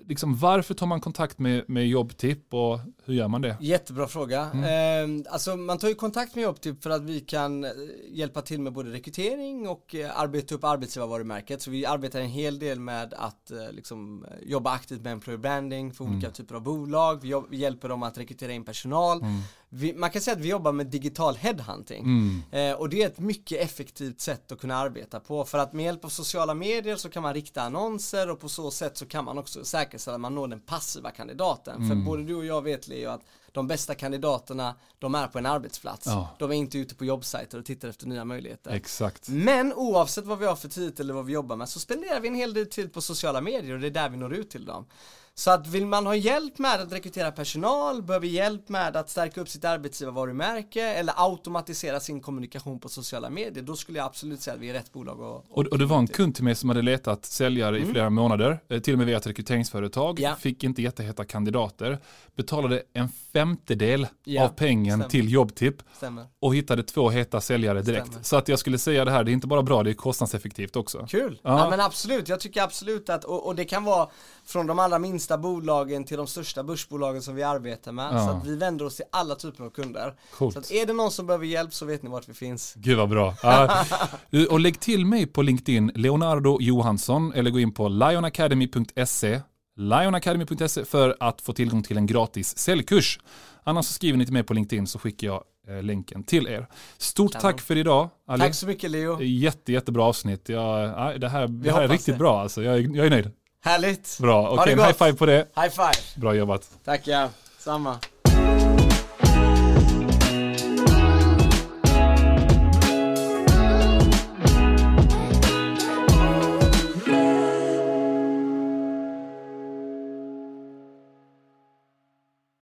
Speaker 1: liksom, varför tar man kontakt med, med Jobbtipp och hur gör man det?
Speaker 2: Jättebra fråga. Mm. Eh, alltså man tar ju kontakt med Jobbtipp för att vi kan eh, hjälpa till med både rekrytering och eh, arbeta upp arbetsgivarvarumärket. Så vi arbetar en hel del med att eh, liksom, jobba aktivt med employer branding för olika mm. typer av bolag. Vi, vi, hjälper dem att rekrytera in personal. Mm. Vi, man kan säga att vi jobbar med digital headhunting. Mm. Eh, och det är ett mycket effektivt sätt att kunna arbeta på. För att med hjälp av sociala medier så kan man rikta annonser och på så sätt så kan man också säkerställa att man når den passiva kandidaten. Mm. För både du och jag vet Leo att de bästa kandidaterna, de är på en arbetsplats. Ja. De är inte ute på jobbsajter och tittar efter nya möjligheter.
Speaker 1: Exakt.
Speaker 2: Men oavsett vad vi har för titel eller vad vi jobbar med så spenderar vi en hel del tid på sociala medier och det är där vi når ut till dem. Så att vill man ha hjälp med att rekrytera personal, behöver hjälp med att stärka upp sitt arbetsgivarvarumärke eller automatisera sin kommunikation på sociala medier, då skulle jag absolut säga att vi är rätt bolag. Och,
Speaker 1: och, och det var en kund till mig som hade letat säljare mm. i flera månader, eh, till och med via ett rekryteringsföretag, ja. fick inte jätteheta kandidater, betalade en femtedel ja. av pengen Stämmer. till jobbtipp Stämmer. och hittade två heta säljare direkt. Stämmer. Så att jag skulle säga det här, det är inte bara bra, det är kostnadseffektivt också.
Speaker 2: Kul, ja, ja men absolut, jag tycker absolut att, och, och det kan vara från de allra minsta bolagen till de största börsbolagen som vi arbetar med. Ja. Så att vi vänder oss till alla typer av kunder. Coolt. Så att är det någon som behöver hjälp så vet ni vart vi finns.
Speaker 1: Gud vad bra. Och lägg till mig på LinkedIn, Leonardo Johansson, eller gå in på lionacademy.se lionacademy.se för att få tillgång till en gratis säljkurs. Annars så skriver ni till mig på LinkedIn så skickar jag eh, länken till er. Stort tack för idag.
Speaker 2: Ali. Tack så mycket Leo.
Speaker 1: Jätte, jättebra avsnitt. Jag, det här, det här är riktigt det. bra alltså. Jag, jag är nöjd.
Speaker 2: Härligt.
Speaker 1: Bra, okej okay, high five på det.
Speaker 2: High five.
Speaker 1: Bra jobbat.
Speaker 2: Tackar, samma.